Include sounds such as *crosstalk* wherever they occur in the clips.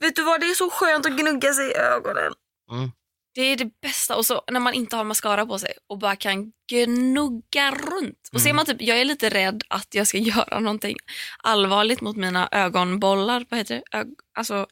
Vet du vad, det är så skönt att gnugga sig i ögonen. Mm. Det är det bästa. Och så när man inte har mascara på sig och bara kan gnugga runt. Och ser man typ, jag är lite rädd att jag ska *laughs* göra någonting allvarligt mot mina ögonbollar. Vad heter det? Ög, alltså,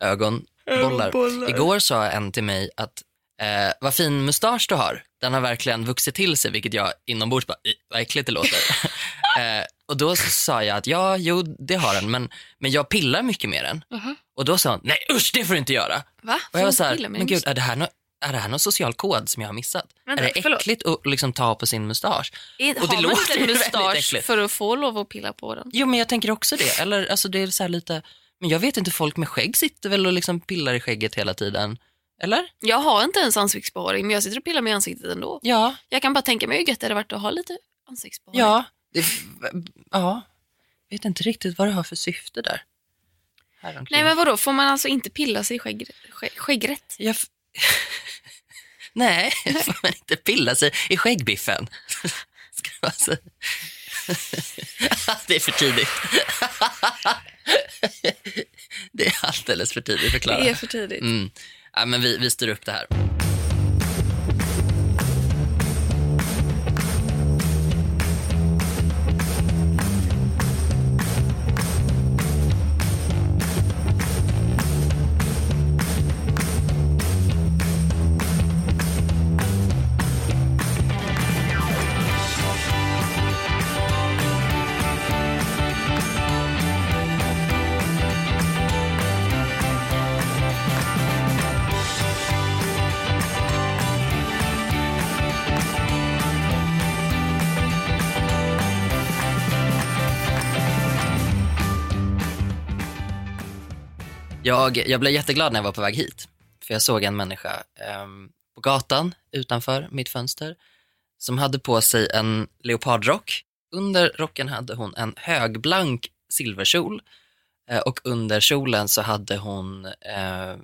Ögonbollar. Ögonbollar. Igår sa en till mig att eh, vad fin mustasch du har. Den har verkligen vuxit till sig, vilket jag inombords bara, "Ih, vad äckligt det låter. *laughs* eh, och då så sa jag att ja, jo det har den, men, men jag pillar mycket med den. Mhm. Och då sa hon, nej usch det får du inte göra. va? Och jag var så här, men gud är det här nå- är det här någon social kod som jag har missat? Vänta, är det förlåt. äckligt att liksom ta på sin mustasch? Är- Och det har man låter inte mustasch för att få lov att pilla på den? Jo men jag tänker också det. Eller alltså det är så lite, men jag vet inte, folk med skägg sitter väl och liksom pillar i skägget hela tiden? Eller? Jag har inte ens ansiktsbehåring men jag sitter och pillar mig i ansiktet ändå. Ja. Jag kan bara tänka mig hur gött det hade varit att ha lite ansiktsbehåring. Ja. Det, ja. Vet inte riktigt vad det har för syfte där. Nej men vadå, får man alltså inte pilla sig i skägg, skägg, skäggrätt? Jag *laughs* Nej, får man inte pilla sig i skäggbiffen? *laughs* Ska man säga. *laughs* Det är för tidigt. Det är alldeles för tidigt förklarat. Det är för tidigt. Mm. Ja, men vi, vi styr upp det här. Jag, jag blev jätteglad när jag var på väg hit. För jag såg en människa ehm, på gatan utanför mitt fönster som hade på sig en leopardrock. Under rocken hade hon en högblank silverkjol eh, och under kjolen så hade hon eh,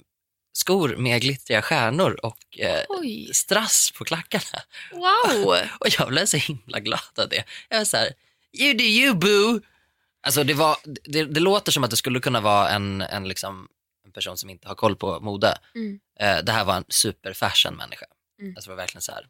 skor med glittriga stjärnor och eh, strass på klackarna. wow! *laughs* Och jag blev så himla glad av det. Jag var så här, you do you boo. Alltså det, var, det, det låter som att det skulle kunna vara en, en, liksom, en person som inte har koll på mode. Mm. Eh, det här var en super fashion människa. Mm. Alltså det var verkligen så här,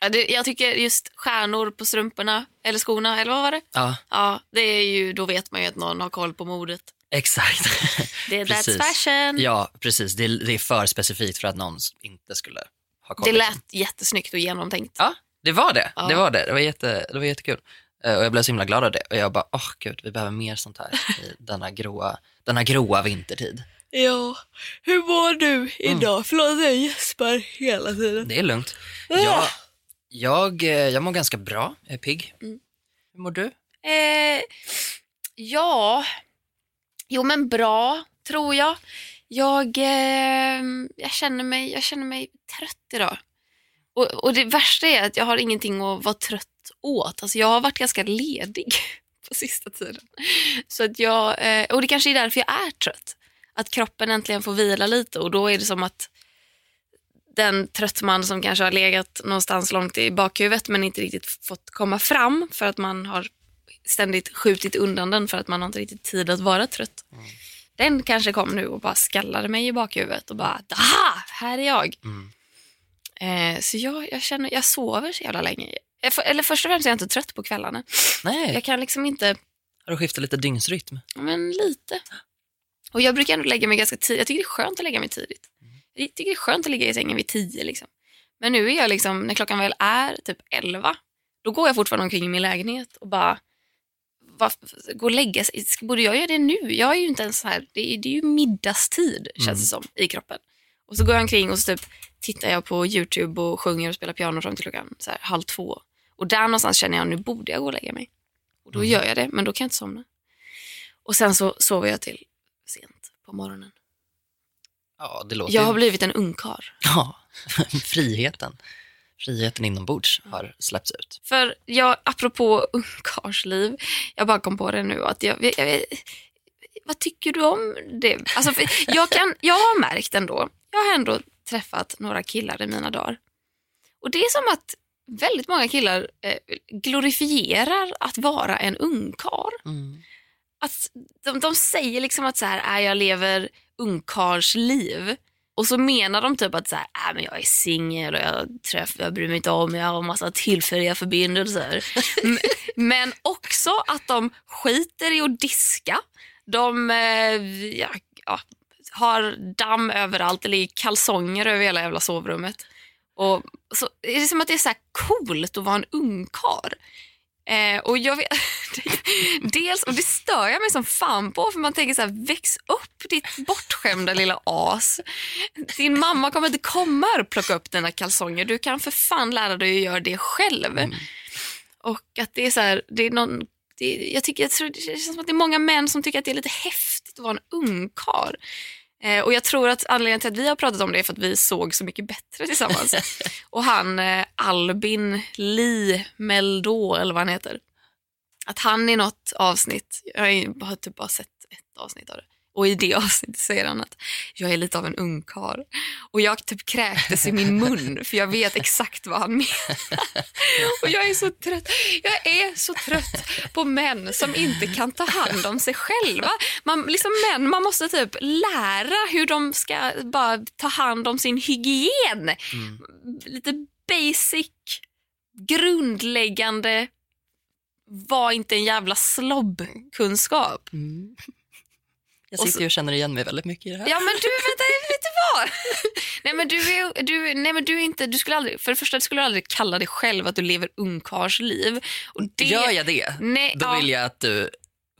Ja, det, jag tycker just stjärnor på strumporna, eller skorna, eller vad var det? ja Ja, det är ju, då vet man ju att någon har koll på modet. exakt. *laughs* Det är that's fashion. ja precis, det, det är för specifikt för att någon inte skulle ha koll. Det lät jättesnyggt och genomtänkt. Ja, det var det. Ja. Det var det. Det var, jätte, det var jättekul. Eh, och jag blev så himla glad av det. Och jag bara, åh gud, vi behöver mer sånt här i *laughs* denna gråa, denna gråa vintertid. Ja, hur mår du idag? Förlåt, jag gäspar hela tiden. Det är lugnt. Jag, jag, eh, jag mår ganska bra, jag är pigg. Mm. Hur mår du? Eh, ja, jo men bra tror jag. Jag, eh, jag, känner mig, jag känner mig trött idag. Och, och det värsta är att jag har ingenting att vara trött åt. Alltså jag har varit ganska ledig *laughs* på sista tiden. Så att jag, eh, och det kanske är därför jag är trött. Att kroppen äntligen får vila lite och då är det som att den tröttman som kanske har legat någonstans långt i bakhuvudet men inte riktigt fått komma fram för att man har ständigt skjutit undan den för att man har inte riktigt tid att vara trött. Den kanske kom nu och bara skallade mig i bakhuvudet och bara aha, här är jag. Mm. Eh, så jag, jag känner, jag sover så jävla länge. För- eller först och främst är jag inte trött på kvällarna. Nej, Jag kan liksom inte, har du skiftat lite dygnsrytm? men lite. Och jag brukar ändå lägga mig ganska tidigt. Jag tycker det är skönt att lägga mig tidigt. Jag tycker det är skönt att ligga i sängen vid tio. Liksom. Men nu är jag liksom, när klockan väl är typ elva, då går jag fortfarande omkring i min lägenhet och bara gå och lägga sig. Borde jag göra det nu? Jag är ju inte ens så här, det är, det är ju middagstid känns det som i kroppen. Och så går jag omkring och så typ tittar jag på YouTube och sjunger och spelar piano fram till klockan så här, halv två. Och där någonstans känner jag nu borde jag gå och lägga mig. Och då gör jag det, men då kan jag inte somna. Och sen så sover jag till sent på morgonen. Ja, det låter Jag har blivit en ungkarl. *laughs* Ja, *laughs* friheten. Friheten inombords har släppts ut. För jag, apropå ungkarlsliv, jag bara kom på det nu. Att jag, jag, jag, vad tycker du om det? Alltså, *laughs* jag, kan, jag har märkt ändå, jag har ändå träffat några killar i mina dagar. Och det är som att väldigt många killar eh, glorifierar att vara en ungkarl. Mm. att de, de säger liksom att så här, äh, jag lever ungkarlsliv. Och så menar de typ att så här, äh, men jag är singel och jag träffar, jag bryr mig inte om, jag har massa tillfälliga förbindelser. *laughs* Men också att de skiter i att diska. De eh, ja, ja, har damm överallt, ligger kalsonger över hela jävla sovrummet. Och så är det som att det är så coolt att vara en ungkarl. Eh, och jag vet, *laughs* dels, och det stör jag mig som fan på för man tänker så här, väx upp ditt bortskämda lilla as. Din mamma kommer inte komma och plocka upp dina kalsonger. Du kan för fan lära dig att göra det själv. Mm. Och att det är så här, det är någon, det, jag, tycker, jag tror det känns som att det är många män som tycker att det är lite häftigt att vara en ungkarl. Eh, och jag tror att anledningen till att vi har pratat om det är för att vi såg så mycket bättre tillsammans. *laughs* och han eh, Albin Lee Meldå eller vad han heter. Att han i något avsnitt, jag har typ bara sett ett avsnitt av det. Och i det avsnittet säger han att jag är lite av en ungkarl. Och jag typ kräktes i min mun för jag vet exakt vad han menar. *laughs* Och jag är så trött. Jag är så trött på män som inte kan ta hand om sig själva. Man, liksom män, man måste typ lära hur de ska bara ta hand om sin hygien. Lite basic, grundläggande, var inte en jävla slobb-kunskap. Jag Och sitter ju och känner igen mig väldigt mycket i det här. Ja men du, vänta, vet du vad? *laughs* nej men du är, du, nej men du är inte, du skulle aldrig, för det första skulle du aldrig kalla dig själv att du lever ungkarlsliv. Och det, Gör jag det, Nej, då ja. vill jag att du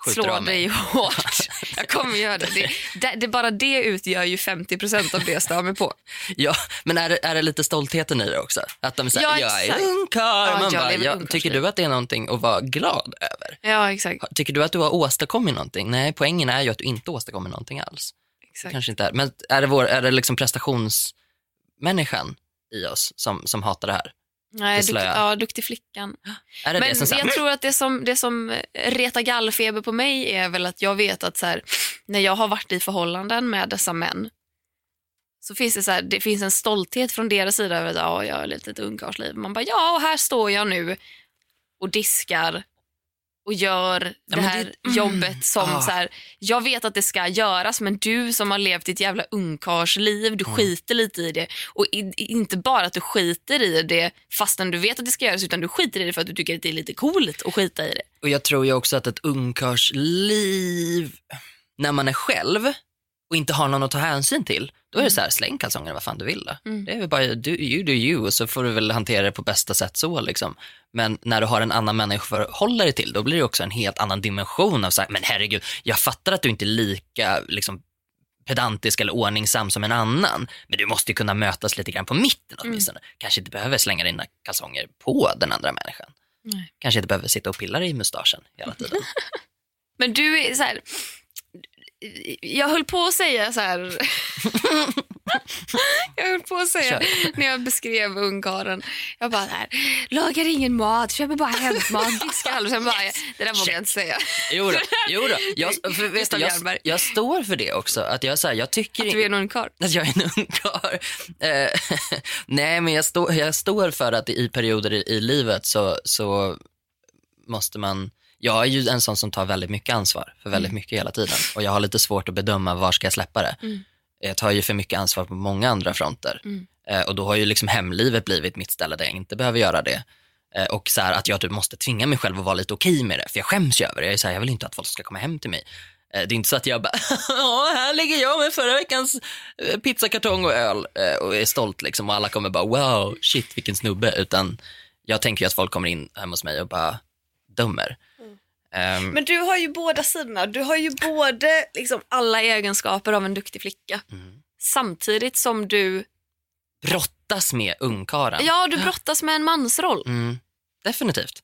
skjuter slå av mig. dig hårt. *laughs* Jag kommer göra det. Det, det, det. Bara det utgör ju 50% av det jag stör mig på. *laughs* Ja, men är det, är det lite stoltheten i det också? Att de säger, Ja, jag är ungkarl. Ja, Man bara, ja, tycker du att det är någonting att vara glad över? Ja exakt. Tycker du att du har åstadkommit någonting? Nej, poängen är ju att du inte åstadkommer någonting alls. exakt. Kanske inte är. Men är det, vår, är det liksom prestationsmänniskan i oss som, som hatar det här? Nej, dukt, ja, duktig flickan. *gasps* Är det Men det som jag tror att det som, det som retar gallfeber på mig är väl att jag vet att så här, när jag har varit i förhållanden med dessa män så finns det, så här, det finns en stolthet från deras sida över att ja, jag har lite ett ungkarlsliv. Man bara ja, och här står jag nu och diskar och gör det men här det- mm. jobbet som Ah. så här, jag vet att det ska göras men du som har levt ditt jävla ungkarlsliv, du skiter lite i det. Och i, inte bara att du skiter i det fastän du vet att det ska göras utan du skiter i det för att du tycker att det är lite coolt att skita i det. Och jag tror ju också att ett ungkarlsliv, när man är själv och inte har någon att ta hänsyn till, då är det så här, släng kalsongerna vad fan du vill. Då. Mm. Det är väl bara do, you do you och så får du väl hantera det på bästa sätt så. Liksom. Men när du har en annan människa att hålla dig till, då blir det också en helt annan dimension av så här, men herregud, jag fattar att du inte är lika liksom, pedantisk eller ordningsam som en annan, men du måste ju kunna mötas lite grann på mitten åtminstone. Kanske inte behöver slänga dina kalsonger på den andra människan. Nej. Kanske inte behöver sitta och pilla dig i mustaschen hela tiden. *laughs* Men du är så här. Jag höll på att säga så här. *laughs* jag höll på att säga Kör. när jag beskrev ungkarlen. Jag bara här, lagar ingen mat, köper bara hämtmat, diskar aldrig. Sen bara, det där vågar jag inte säga. Jo då, jo då. *laughs* Jag, för, vet du, jag, jag står för det också. Att jag, så här, jag tycker Att du är en ungkarl. *laughs* att jag är en ungkarl. Eh, nej, men jag, stå, jag står för att i perioder i, i livet så, så måste man... Jag är ju en sån som tar väldigt mycket ansvar för väldigt mycket hela tiden. Och jag har lite svårt att bedöma var ska jag släppa det. Mm. Jag tar ju för mycket ansvar på många andra fronter. Mm. Eh, och då har ju liksom hemlivet blivit mitt ställe där jag inte behöver göra det. Eh, och så här, att jag typ måste tvinga mig själv att vara lite okej med det. För jag skäms ju över det. Jag, är så här, jag vill inte att folk ska komma hem till mig. Eh, det är inte så att jag bara, *laughs* "Ja, här ligger jag med förra veckans pizzakartong och öl och är stolt liksom. Och alla kommer bara, wow, shit vilken snubbe. Utan jag tänker ju att folk kommer in hemma hos mig och bara dömer. Ehm, Men du har ju båda sidorna. Du har ju både liksom alla egenskaper av en duktig flicka Mm. samtidigt som du, brottas med ungkaren. ja du brottas med en mansroll. Mm, definitivt.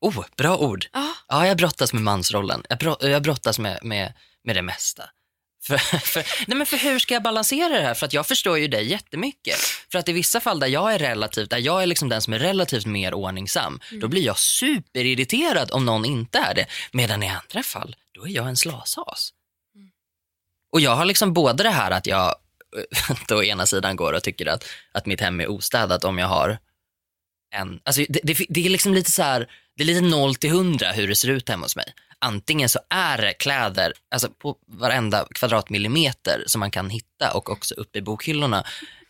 Oh, bra ord. Ja. Ja, jag brottas med mansrollen. Jag, bro- jag brottas med, med, med det mesta. För, för, nej men för hur ska jag balansera det här? För att jag förstår ju dig jättemycket. För att i vissa fall där jag är relativt, där jag är liksom den som är relativt mer ordningsam, då blir jag superirriterad om någon inte är det. Medan i andra fall, då är jag en slashas. Och jag har liksom både det här att jag *laughs* å ena sidan går och tycker att, att mitt hem är ostädat om jag har en, alltså det, det, det är liksom lite så här, det är lite 0 till 100 hur det ser ut hemma hos mig. Antingen så är det kläder, alltså på varenda kvadratmillimeter som man kan hitta och också uppe i bokhyllorna.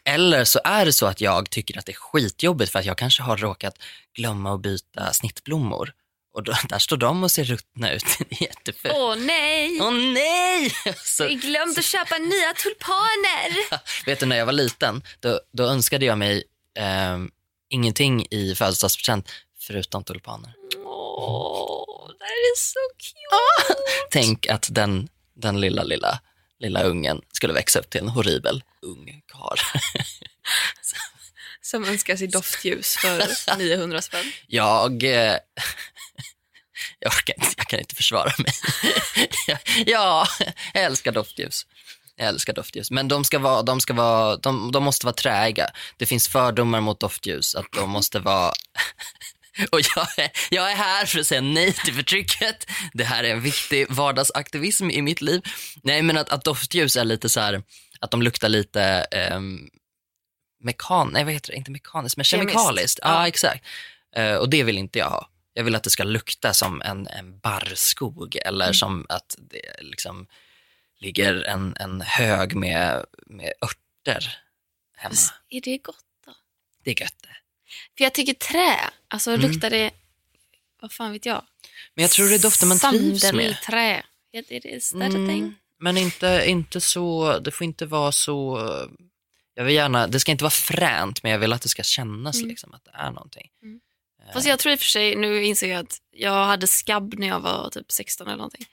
Eller så är det så att jag tycker att det är skitjobbigt för att jag kanske har råkat glömma att byta snittblommor. Och då, där står de och ser ruttna ut. *laughs* Jättefult. Åh nej! Åh nej! Så, Jag glömde att köpa nya tulpaner. *laughs* vet du, när jag var liten, då, då önskade jag mig ehm, ingenting i födelsedagspresent förutom tulpaner. Åh, det här är så cute. Tänk att den, den lilla, lilla, lilla ungen skulle växa upp till en horribel ung karl. *laughs* Som önskar sig doftljus för *laughs* 900 spänn. Jag, eh, *laughs* jag, inte, jag kan inte försvara mig. ja, jag älskar doftljus. Jag älskar doftljus. Men de, ska vara, de, ska vara, de, de måste vara träiga. Det finns fördomar mot doftljus. Att de måste vara... *laughs* Och jag är, jag är här för att säga nej till förtrycket. Det här är en viktig vardagsaktivism i mitt liv. Nej, men att, att doftljus är lite så här, att de luktar lite um, mekan, nej vad heter det, inte mekaniskt, men kemikaliskt. Ja, Ja. exakt. Eh, och det vill inte jag ha. Jag vill att det ska lukta som en, en barrskog eller Mm. som att det liksom ligger en, en hög med, med örter hemma. Är det gott då? Det är gött det. För jag tycker trä, alltså Mm. luktar det, vad fan vet jag? Men jag tror det är dofter man trivs med. Is that, is that a Mm, thing? men inte, inte så, det får inte vara så, jag vill gärna, det ska inte vara fränt men jag vill att det ska kännas Mm. liksom att det är någonting. Mm. Eh, Fast jag tror i och för sig, nu inser jag att jag hade skabb när jag var typ 16 eller någonting.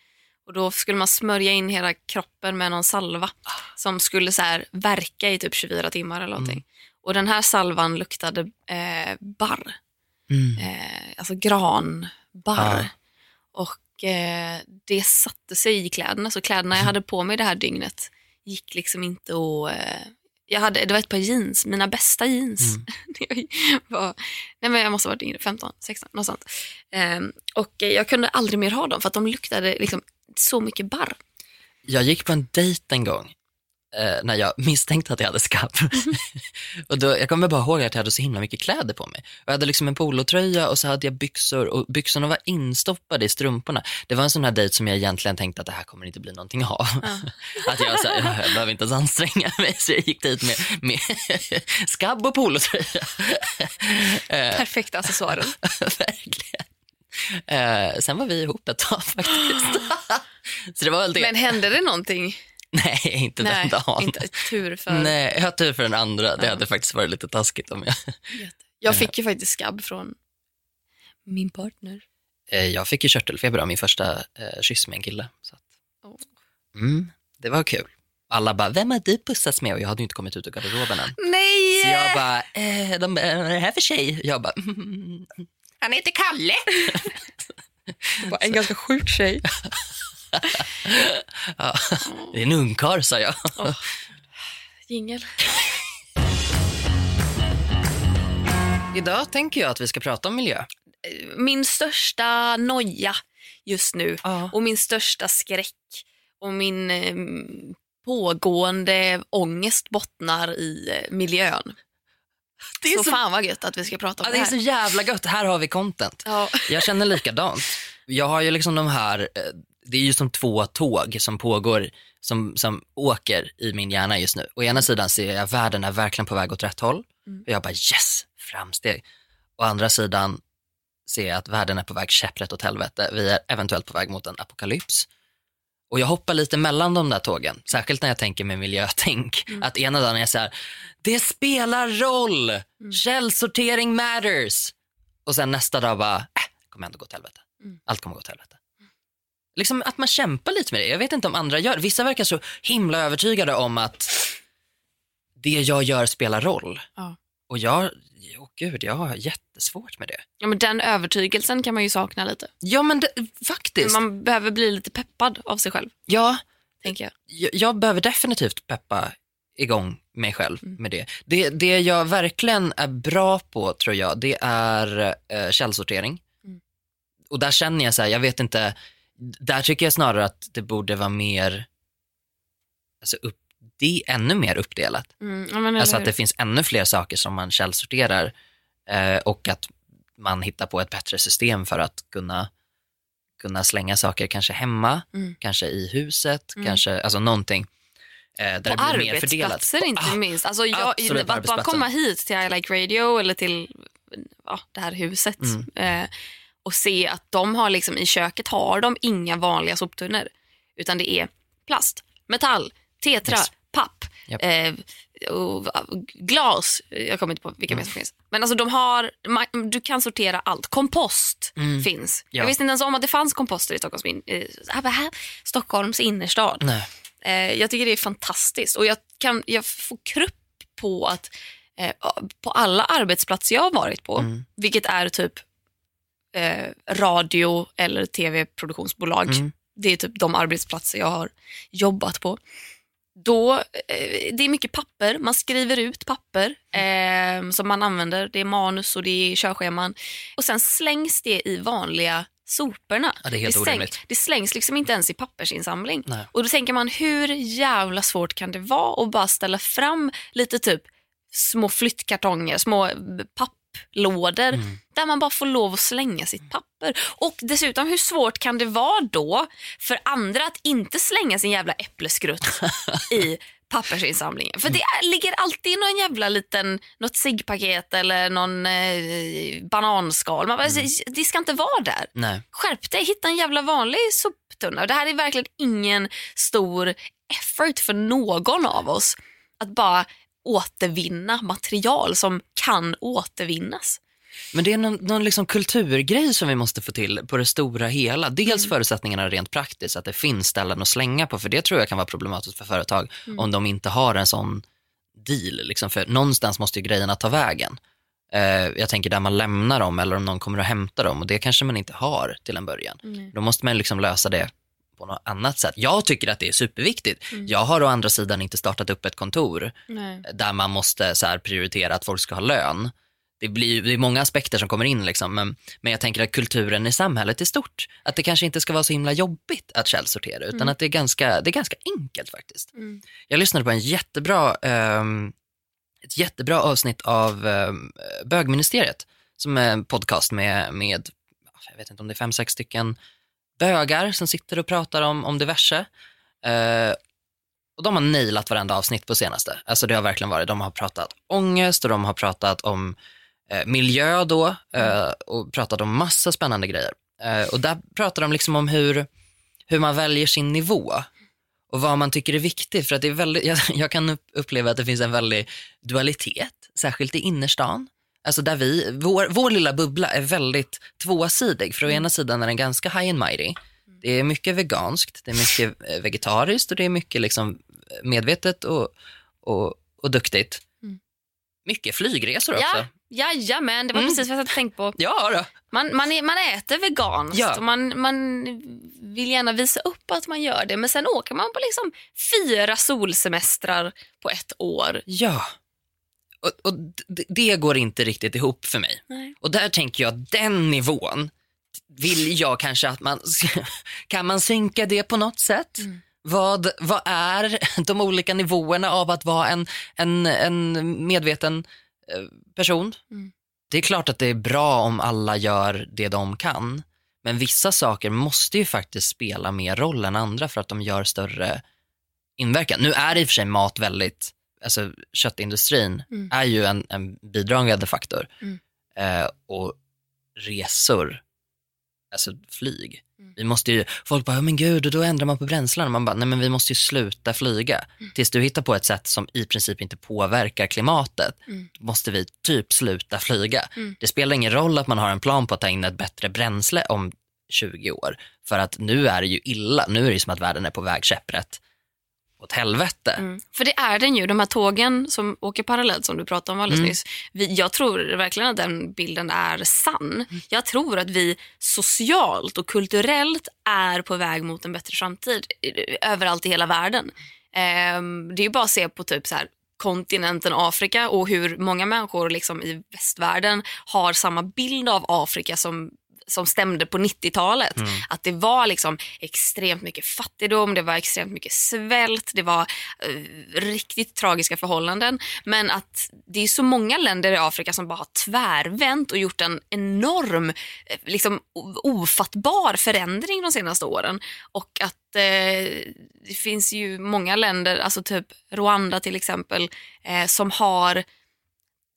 Och då skulle man smörja in hela kroppen med någon salva som skulle så här verka i typ 24 timmar eller någonting. Och den här salvan luktade eh, barr, mm. eh, alltså granbarr. Ja. Och eh, det satte sig i kläderna, så kläderna jag hade på mig det här dygnet gick liksom inte att... Eh, jag hade, det var ett par jeans, mina bästa jeans. Mm. *laughs* Jag var, nej men jag måste ha varit yngre, 15, 16, något sånt. Ehm, och eh, jag kunde aldrig mer ha dem för att de luktade liksom så mycket barr. Jag gick på en dejt en gång eh, när jag misstänkte att jag hade skabb. *laughs* och då, jag kommer bara ihåg att jag hade så himla mycket kläder på mig. Jag hade liksom en polotröja och så hade jag byxor och byxorna var instoppade i strumporna. Det var en sån här dejt som jag egentligen tänkte att det här kommer inte bli någonting av. *laughs* att jag, så här, "Ja, jag behöver inte ens anstränga mig så jag gick dit med, med *laughs* skabb och polotröja. Eh, Perfekta accessoaren. Verkligen. Eh, sen var vi ihop ett tag faktiskt. *gasps* så det var väl det. Men hände det någonting? *laughs* Nej, inte den dagen. inte tur för... Nej, jag har tur för den andra. Det Ja. hade faktiskt varit lite taskigt om jag... Jag fick ju faktiskt skabb från min partner. Eh, Jag fick ju körtelfeber av min första eh, kyss med en kille. Så att, Åh. mm, det var kul. Alla bara, vem har du pussats med? Och jag hade inte kommit ut ur garderoben än. Nej! Så jag bara, eh, de, bara, vad är det här för tjej? Jag bara, mm, han heter Kalle. *laughs* en ganska sjuk tjej. *laughs* Ja, det är en ungkarl, sa jag. Jingel. Idag tänker jag att vi ska prata om miljö. Min största noja just nu Ja. och min största skräck och min eh, pågående ångest bottnar i eh, miljön. Det är så, så, fan vad gött att vi ska prata om ja, det det är här. så jävla gött. Här har vi content. Ja. Jag känner likadant. Jag har ju liksom de här, eh, det är ju som två tåg som pågår, som, som åker i min hjärna just nu. Å ena sidan ser jag världen är verkligen på väg åt rätt håll Mm. och jag bara yes, framsteg. Å andra sidan ser jag att världen är på väg käpprätt åt helvete. Vi är eventuellt på väg mot en apokalyps. Och jag hoppar lite mellan de där tågen, särskilt när jag tänker med miljötänk. Mm. Att ena dagen är jag så här, det spelar roll, Mm. källsortering matters. Och sen nästa dag bara, äh, det kommer ändå gå åt helvete. Mm. Allt kommer gå åt helvete. Liksom att man kämpar lite med det. Jag vet inte om andra gör Vissa verkar så himla övertygade om att det jag gör spelar roll. Ja. Och jag, åh gud, jag har jättesvårt med det. ja, men den övertygelsen kan man ju sakna lite. Ja men det, faktiskt. Man behöver bli lite peppad av sig själv, Ja, tänker jag. jag, jag behöver definitivt peppa igång mig själv Mm. med det. det. Det jag verkligen är bra på tror jag, det är eh, källsortering. Mm. Och där känner jag så här, jag vet inte, där tycker jag snarare att det borde vara mer, alltså upp, det är ännu mer uppdelat. Mm, ja, men Alltså att det finns ännu fler saker som man källsorterar eh, och att man hittar på ett bättre system för att kunna kunna slänga saker kanske hemma, Mm. kanske i huset, Mm. kanske alltså någonting. Eh, där På det blir mer fördelat. inte Ah, minst. Alltså, jag, att bara komma hit till I Like Radio eller till ja, det här huset Mm. eh, och se att de har liksom, i köket har de inga vanliga soptunnor utan det är plast, metall, tetra, Yes. papp, Japp. eh, och, glas. Jag kommer inte på vilka mer som finns. Men alltså de har, du kan sortera allt. Kompost Mm. finns. Ja. Jag visste inte ens om att det fanns komposter i Stockholms, eh, här, Stockholms innerstad. Eh, jag tycker det är fantastiskt och jag, kan, jag får krupp på att eh, på alla arbetsplatser jag har varit på, Mm. vilket är typ eh, radio eller tv-produktionsbolag, Mm. det är typ de arbetsplatser jag har jobbat på. Då, eh, det är mycket papper, man skriver ut papper eh, som man använder. Det är manus och det är körscheman. Och sen slängs det i vanliga soporna. Ja, det är helt släng- orimligt. det slängs liksom inte ens i pappersinsamling. Nej. Och då tänker man hur jävla svårt kan det vara att bara ställa fram lite typ små flyttkartonger, små eh, papplådor Mm. där man bara får lov att slänga sitt papper. Och dessutom hur svårt kan det vara då för andra att inte slänga sin jävla äppleskrutt *laughs* i pappersinsamlingen. För det är, ligger alltid någon jävla liten, något ciggpaket eller någon eh, bananskal. Man bara, Det ska inte vara där. Nej. Skärp dig, hitta en jävla vanlig soptunna. Det här är verkligen ingen stor effort för någon av oss att bara återvinna material som kan återvinnas. Men det är någon, någon liksom kulturgrej som vi måste få till på det stora hela. Dels Mm. förutsättningarna rent praktiskt, att det finns ställen att slänga på, för det tror jag kan vara problematiskt för företag Mm. om de inte har en sån deal. Liksom, för någonstans måste ju grejerna ta vägen. Eh, jag tänker där man lämnar dem eller om någon kommer och hämtar dem och det kanske man inte har till en början. Då måste man liksom lösa det på något annat sätt. Jag tycker att det är superviktigt. Mm. Jag har å andra sidan inte startat upp ett kontor Nej. där man måste så här, prioritera att folk ska ha lön. Det, blir, det är många aspekter som kommer in, liksom, men, men jag tänker att kulturen i samhället är stort. Att det kanske inte ska vara så himla jobbigt att källsortera, utan att det är, ganska, det är ganska enkelt faktiskt. Mm. Jag lyssnade på en jättebra, ehm, ett jättebra avsnitt av um, Bögministeriet, som är en podcast med, med, jag vet inte om det är fem, sex stycken bögar som sitter och pratar om, om diverse. Eh, och de har nailat varenda avsnitt på senaste. Alltså det har verkligen varit, de har pratat ångest och de har pratat om eh, miljö då eh, och pratat om massa spännande grejer. Eh, och där pratar de liksom om hur, hur man väljer sin nivå och vad man tycker är viktigt. För att det är väldigt, *laughs* jag, jag kan upp- uppleva att det finns en väldig dualitet, särskilt i innerstan. Alltså där vi, vår, vår lilla bubbla är väldigt tvåsidig. För å ena sidan är den ganska high and mighty. Det är mycket veganskt, det är mycket eh, vegetariskt och det är mycket liksom medvetet och, och, och duktigt. Mm. Mycket flygresor också. Ja, jajamän, det var Mm. precis vad jag och tänkt på. *laughs* Ja då. Man, man, är, man äter veganskt Ja. och man, man vill gärna visa upp att man gör det men sen åker man på liksom fyra solsemestrar på ett år. Ja. Och, och det går inte riktigt ihop för mig. Nej. Och där tänker jag, den nivån vill jag kanske att man, kan man synka det på något sätt? Mm. Vad, vad är de olika nivåerna av att vara en, en, en medveten eh, person? Mm. Det är klart att det är bra om alla gör det de kan, men vissa saker måste ju faktiskt spela mer roll än andra för att de gör större inverkan. Nu är i och för sig mat väldigt, alltså köttindustrin Mm. är ju en, en bidragande faktor. Mm. Eh, och resor, alltså flyg. Mm. Vi måste ju, folk bara, "Ja, men gud, och då ändrar man på bränslena. Man bara, nej men vi måste ju sluta flyga. Mm. Tills du hittar på ett sätt som i princip inte påverkar klimatet, Mm. måste vi typ sluta flyga. Mm. Det spelar ingen roll att man har en plan på att ta in ett bättre bränsle om 20 år. För att nu är det ju illa, nu är det som att världen är på väg käpprätt åt helvete. Mm. För det är den ju, de här tågen som åker parallellt som du pratade om alldeles Mm. nyss. Vi, jag tror verkligen att den bilden är sann. Mm. Jag tror att vi socialt och kulturellt är på väg mot en bättre framtid överallt i hela världen. Ehm, det är bara att se på typ så här kontinenten Afrika och hur många människor liksom i västvärlden har samma bild av Afrika som som stämde på 90-talet. Mm. Att det var liksom extremt mycket fattigdom, det var extremt mycket svält, det var eh, riktigt tragiska förhållanden. Men att det är så många länder i Afrika som bara har tvärvänt och gjort en enorm, eh, liksom ofattbar förändring de senaste åren. Och att eh, det finns ju många länder, alltså typ Rwanda till exempel, eh, som har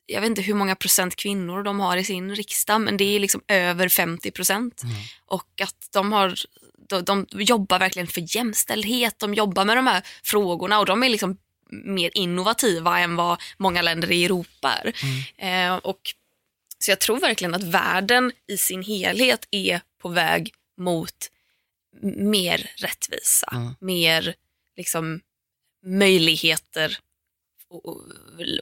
jag vet inte hur många procent kvinnor de har i sin riksdag, men det är liksom över 50 procent. Mm. Och att de, har, de, de jobbar verkligen för jämställdhet, de jobbar med de här frågorna och de är liksom mer innovativa än vad många länder i Europa är. Eh, och, så jag tror verkligen att världen i sin helhet är på väg mot mer rättvisa, Mm. mer liksom, möjligheter och,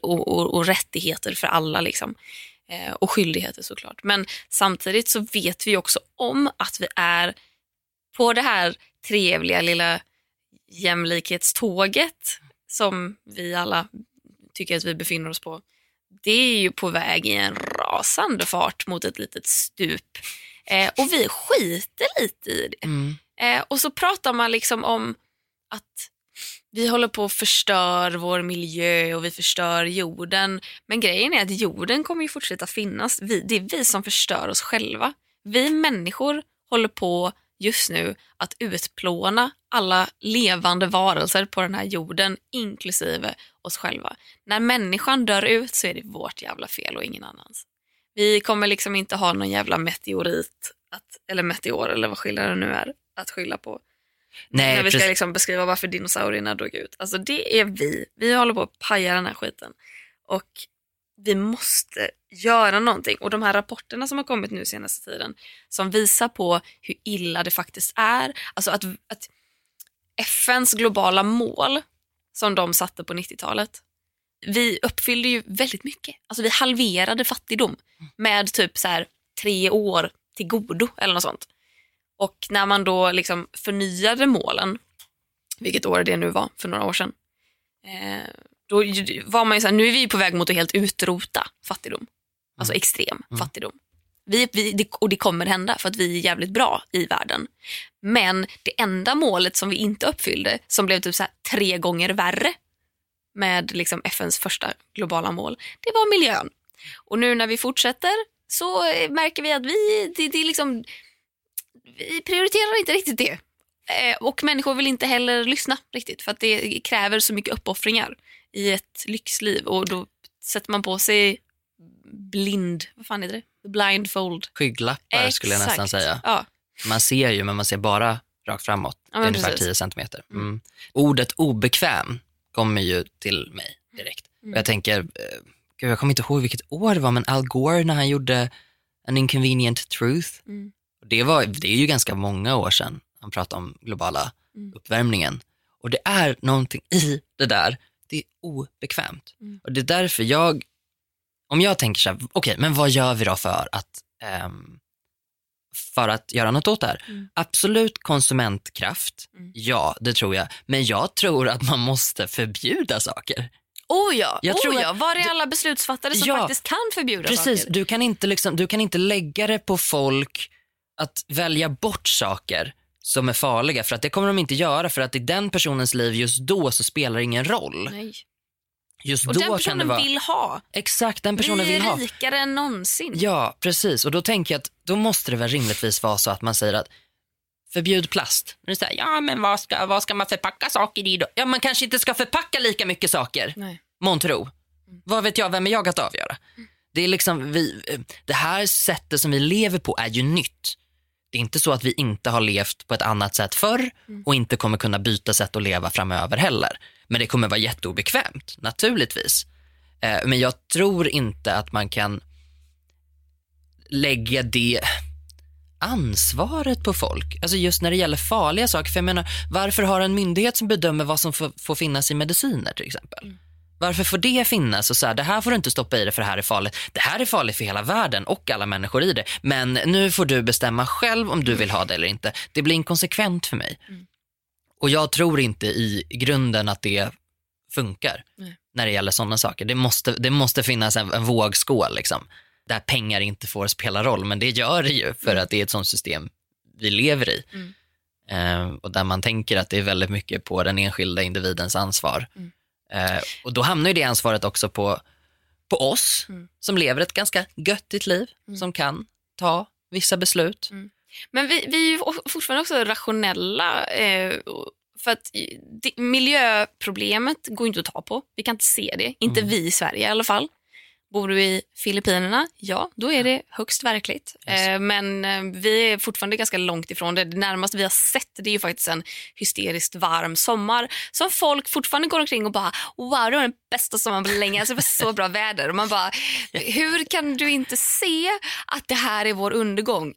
och, och, och rättigheter för alla. Liksom. Eh, och skyldigheter såklart. Men samtidigt så vet vi också om att vi är på det här trevliga lilla jämlikhetståget som vi alla tycker att vi befinner oss på. Det är ju på väg i en rasande fart mot ett litet stup. Eh, och vi skiter lite i det. Mm. Eh, och så pratar man liksom om att vi håller på att förstör vår miljö och vi förstör jorden. Men grejen är att jorden kommer ju fortsätta finnas. Vi, det är vi som förstör oss själva. Vi människor håller på just nu att utplåna alla levande varelser på den här jorden, inklusive oss själva. När människan dör ut så är det vårt jävla fel och ingen annans. Vi kommer liksom inte ha någon jävla meteorit, att, eller meteor eller vad skillnaden nu är, att skylla på Nej, när vi ska liksom beskriva varför dinosaurierna dog ut. Alltså det är vi. Vi håller på att paja den här skiten. Och vi måste göra någonting. Och de här rapporterna som har kommit nu senaste tiden som visar på hur illa det faktiskt är. Alltså att, att FNs globala mål som de satte på 90-talet. Vi uppfyllde ju väldigt mycket. Alltså vi halverade fattigdom med typ så här tre år till godo eller något sånt. Och när man då liksom förnyade målen, vilket år det nu var, för några år sedan, eh, då var man ju såhär, nu är vi på väg mot att helt utrota fattigdom. Alltså extrem fattigdom. Vi, vi, och det kommer hända för att vi är jävligt bra i världen. Men det enda målet som vi inte uppfyllde, som blev typ så tre gånger värre med liksom FNs första globala mål, det var miljön. Och nu när vi fortsätter så märker vi att vi, det, det är liksom, vi prioriterar inte riktigt det. Eh, och människor vill inte heller lyssna riktigt för att det kräver så mycket uppoffringar i ett lyxliv och då sätter man på sig blind, vad fan heter det? Blindfold. Skygglappar skulle jag nästan Exakt. säga. Ja, Man ser ju men man ser bara rakt framåt. Ja, ungefär precis. 10 centimeter. Mm. Ordet obekväm kommer ju till mig direkt. Mm. Jag tänker, eh, gud, jag kommer inte ihåg vilket år det var men Al Gore när han gjorde An Inconvenient Truth. Mm. Det, var, det är ju ganska många år sedan han pratade om globala Mm. uppvärmningen. Och det är någonting i det där, det är obekvämt. Mm. Och det är därför jag, om jag tänker så här, okej men vad gör vi då för att ehm, för att göra något åt det här. Mm. Absolut konsumentkraft, Mm. ja det tror jag. Men jag tror att man måste förbjuda saker. Oh ja, Jag oh tror ja. att- var är alla beslutsfattare som Ja, faktiskt kan förbjuda Precis, saker? du kan, inte liksom, du kan inte lägga det på folk att välja bort saker som är farliga för att det kommer de inte göra för att i den personens liv just då så spelar det ingen roll. Nej. Just Och då den kan det personen vara vill ha. exakt den personen vi vill är ha. rikare än någonsin. Ja, precis. Och då tänker jag att då måste det väl rimligtvis vara så att man säger att förbjud plast. Men det är här, ja, men vad ska, vad ska man förpacka saker i då? Ja, man kanske inte ska förpacka lika mycket saker. Nej. Månntro. Vad vet jag, vem är jag att avgöra? Det, är liksom vi, det här sättet som vi lever på är ju nytt. Det är inte så att vi inte har levt på ett annat sätt förr och inte kommer kunna byta sätt att leva framöver heller. Men det kommer vara jätteobekvämt, naturligtvis. Eh, Men jag tror inte att man kan lägga det ansvaret på folk. Alltså just när det gäller farliga saker. För jag menar, varför har en myndighet som bedömer vad som får, får finnas i mediciner till exempel? Varför får det finnas? Och så här, det här får du inte stoppa i det för det här är farligt. Det här är farligt för hela världen och alla människor i det. Men nu får du bestämma själv om du vill ha det eller inte. Det blir inkonsekvent för mig. Och jag tror inte i grunden att det funkar Nej. när det gäller sådana saker. Det måste, det måste finnas en, en vågskål. Liksom. där pengar inte får spela roll, men det gör det ju för att det är ett sånt system vi lever i. Mm. Eh, och där man tänker att det är väldigt mycket på den enskilda individens ansvar. Mm. Eh, och då hamnar ju det ansvaret också på, på oss Mm. som lever ett ganska göttigt liv, Mm. som kan ta vissa beslut. Men vi, vi är ju fortfarande också rationella. Eh, för att det, miljöproblemet går inte att ta på. Vi kan inte se det. Inte Mm. vi i Sverige i alla fall. Bor du i Filippinerna? Ja, då är det högst verkligt. Yes. Eh, men eh, vi är fortfarande ganska långt ifrån det. Det närmaste vi har sett det är ju faktiskt en hysteriskt varm sommar som folk fortfarande går omkring och bara wow, det var den bästa sommaren på länge. Alltså, det var så bra väder. Och man bara, *laughs* hur kan du inte se att det här är vår undergång?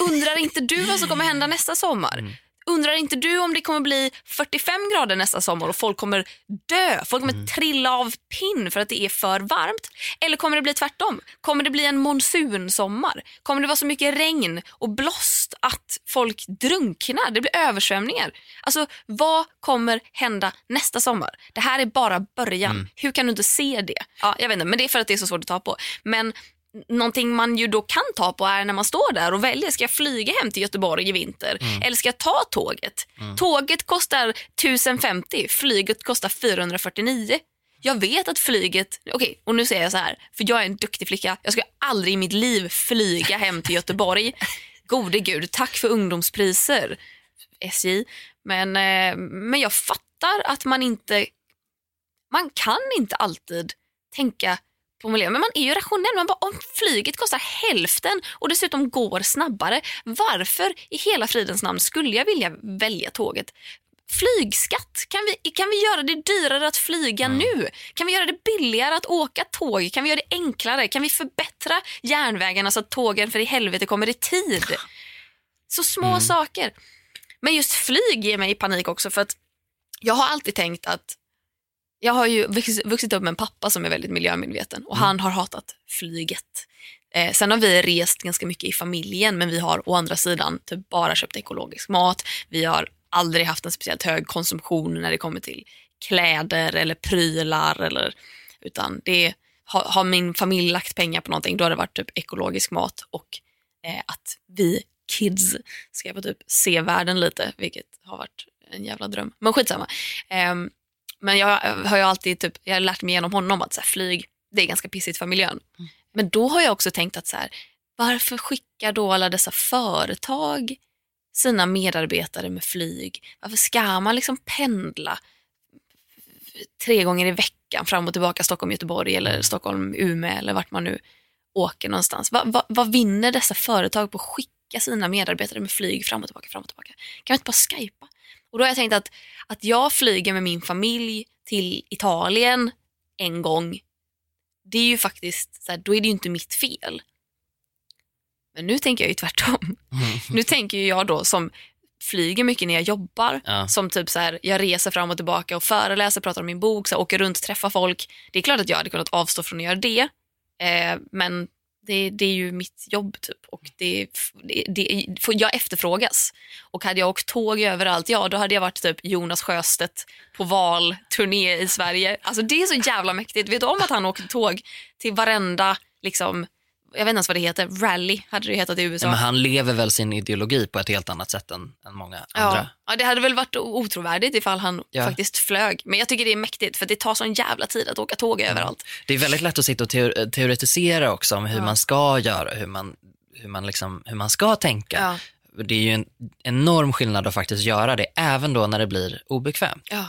Undrar inte du vad som kommer hända nästa sommar? Mm. Undrar inte du om det kommer bli 45 grader nästa sommar och folk kommer dö? Folk kommer trilla av pinn för att det är för varmt? Eller kommer det bli tvärtom? Kommer det bli en monsunsommar? Kommer det vara så mycket regn och blåst att folk drunknar? Det blir översvämningar. Alltså, vad kommer hända nästa sommar? Det här är bara början. Mm. Hur kan du inte se det? Ja, jag vet inte, men det är för att det är så svårt att ta på. Men någonting man ju då kan ta på är när man står där och väljer, ska jag flyga hem till Göteborg i vinter eller ska jag ta tåget? Tåget kostar 1050, flyget kostar 449. Jag vet att flyget, okej och nu säger jag så här, för jag är en duktig flicka, jag ska aldrig i mitt liv flyga hem till Göteborg. *laughs* Gode gud, tack för ungdomspriser SJ. Men, eh, men jag fattar att man inte, man kan inte alltid tänka på miljön. Men man är ju rationell. Man bara, om flyget kostar hälften och dessutom går snabbare, varför i hela fridens namn skulle jag vilja välja tåget? Flygskatt, kan vi, kan vi göra det dyrare att flyga nu? Kan vi göra det billigare att åka tåg? Kan vi göra det enklare? Kan vi förbättra järnvägarna så att tågen för i helvete kommer i tid? Så små saker. Men just flyg ger mig panik också för att jag har alltid tänkt att jag har ju vux- vuxit upp med en pappa som är väldigt miljömedveten och han har hatat flyget. Eh, sen har vi rest ganska mycket i familjen men vi har å andra sidan typ bara köpt ekologisk mat. Vi har aldrig haft en speciellt hög konsumtion när det kommer till kläder eller prylar. Eller, utan det har, har min familj lagt pengar på någonting då har det varit typ ekologisk mat och eh, att vi kids ska få typ se världen lite, vilket har varit en jävla dröm. Men skitsamma. Ehm, men jag har ju alltid typ, jag har lärt mig genom honom att så här, flyg, det är ganska pissigt för miljön. Men då har jag också tänkt att så här, varför skickar då alla dessa företag sina medarbetare med flyg? Varför ska man liksom pendla tre gånger i veckan fram och tillbaka Stockholm-Göteborg eller Stockholm-Umeå eller vart man nu åker någonstans? Va, va, vad vinner dessa företag på att skicka sina medarbetare med flyg fram och tillbaka, fram och tillbaka? Kan man inte bara skypa? Och då har jag tänkt att, att jag flyger med min familj till Italien en gång, det är ju faktiskt, så här, då är det ju inte mitt fel. Men nu tänker jag ju tvärtom. Nu tänker jag då som flyger mycket när jag jobbar, Ja. som typ så här, jag reser fram och tillbaka och föreläser, pratar om min bok, så här, åker runt, träffar folk. Det är klart att jag hade kunnat avstå från att göra det, eh, men det, det är ju mitt jobb typ och det, det, det, får- jag efterfrågas. Och hade jag åkt tåg överallt, ja då hade jag varit typ Jonas Sjöstedt på valturné i Sverige. Alltså det är så jävla mäktigt. Vet du om att han åker tåg till varenda, liksom, jag vet inte ens vad det heter, rally hade det hetat i USA. Men han lever väl sin ideologi på ett helt annat sätt än, än många andra. Ja, ja, det hade väl varit otrovärdigt ifall han Ja. faktiskt flög. Men jag tycker det är mäktigt för det tar sån jävla tid att åka tåg överallt. Det är väldigt lätt att sitta och teo- teoretisera också om hur Ja. man ska göra, hur man, hur man, liksom, hur man ska tänka. Ja. Det är ju en enorm skillnad att faktiskt göra det, även då när det blir obekvämt. Ja.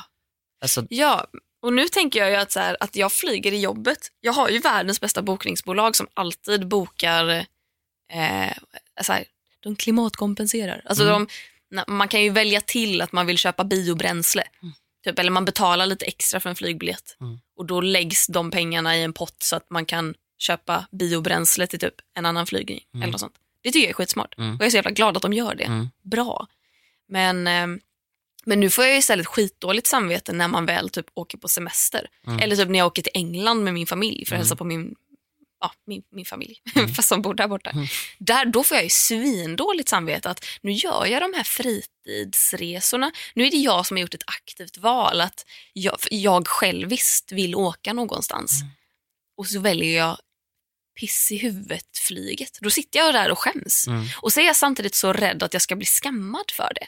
Alltså, ja, och nu tänker jag ju att, så här, att jag flyger i jobbet. Jag har ju världens bästa bokningsbolag som alltid bokar, eh, så här, de klimatkompenserar. Alltså Mm. de, man kan ju välja till att man vill köpa biobränsle. Typ, eller man betalar lite extra för en flygbiljett. Mm. Och då läggs de pengarna i en pott så att man kan köpa biobränsle till typ en annan flygning. Mm. Eller något sånt. Det tycker jag är skitsmart. Mm. Och jag är så jävla glad att de gör det. Mm. Bra. Men, eh, men nu får jag ju istället skitdåligt samvete när man väl typ åker på semester. Mm. Eller typ när jag åker till England med min familj för att Mm. hälsa på min, ja, min, min familj, Mm. *laughs* fast som bor där borta. Mm. Där, då får jag ju svindåligt samvete att nu gör jag de här fritidsresorna. Nu är det jag som har gjort ett aktivt val att jag, jag själviskt vill åka någonstans. Mm. Och så väljer jag piss i huvudet-flyget. Då sitter jag där och skäms. Mm. Och så är jag samtidigt så rädd att jag ska bli skammad för det.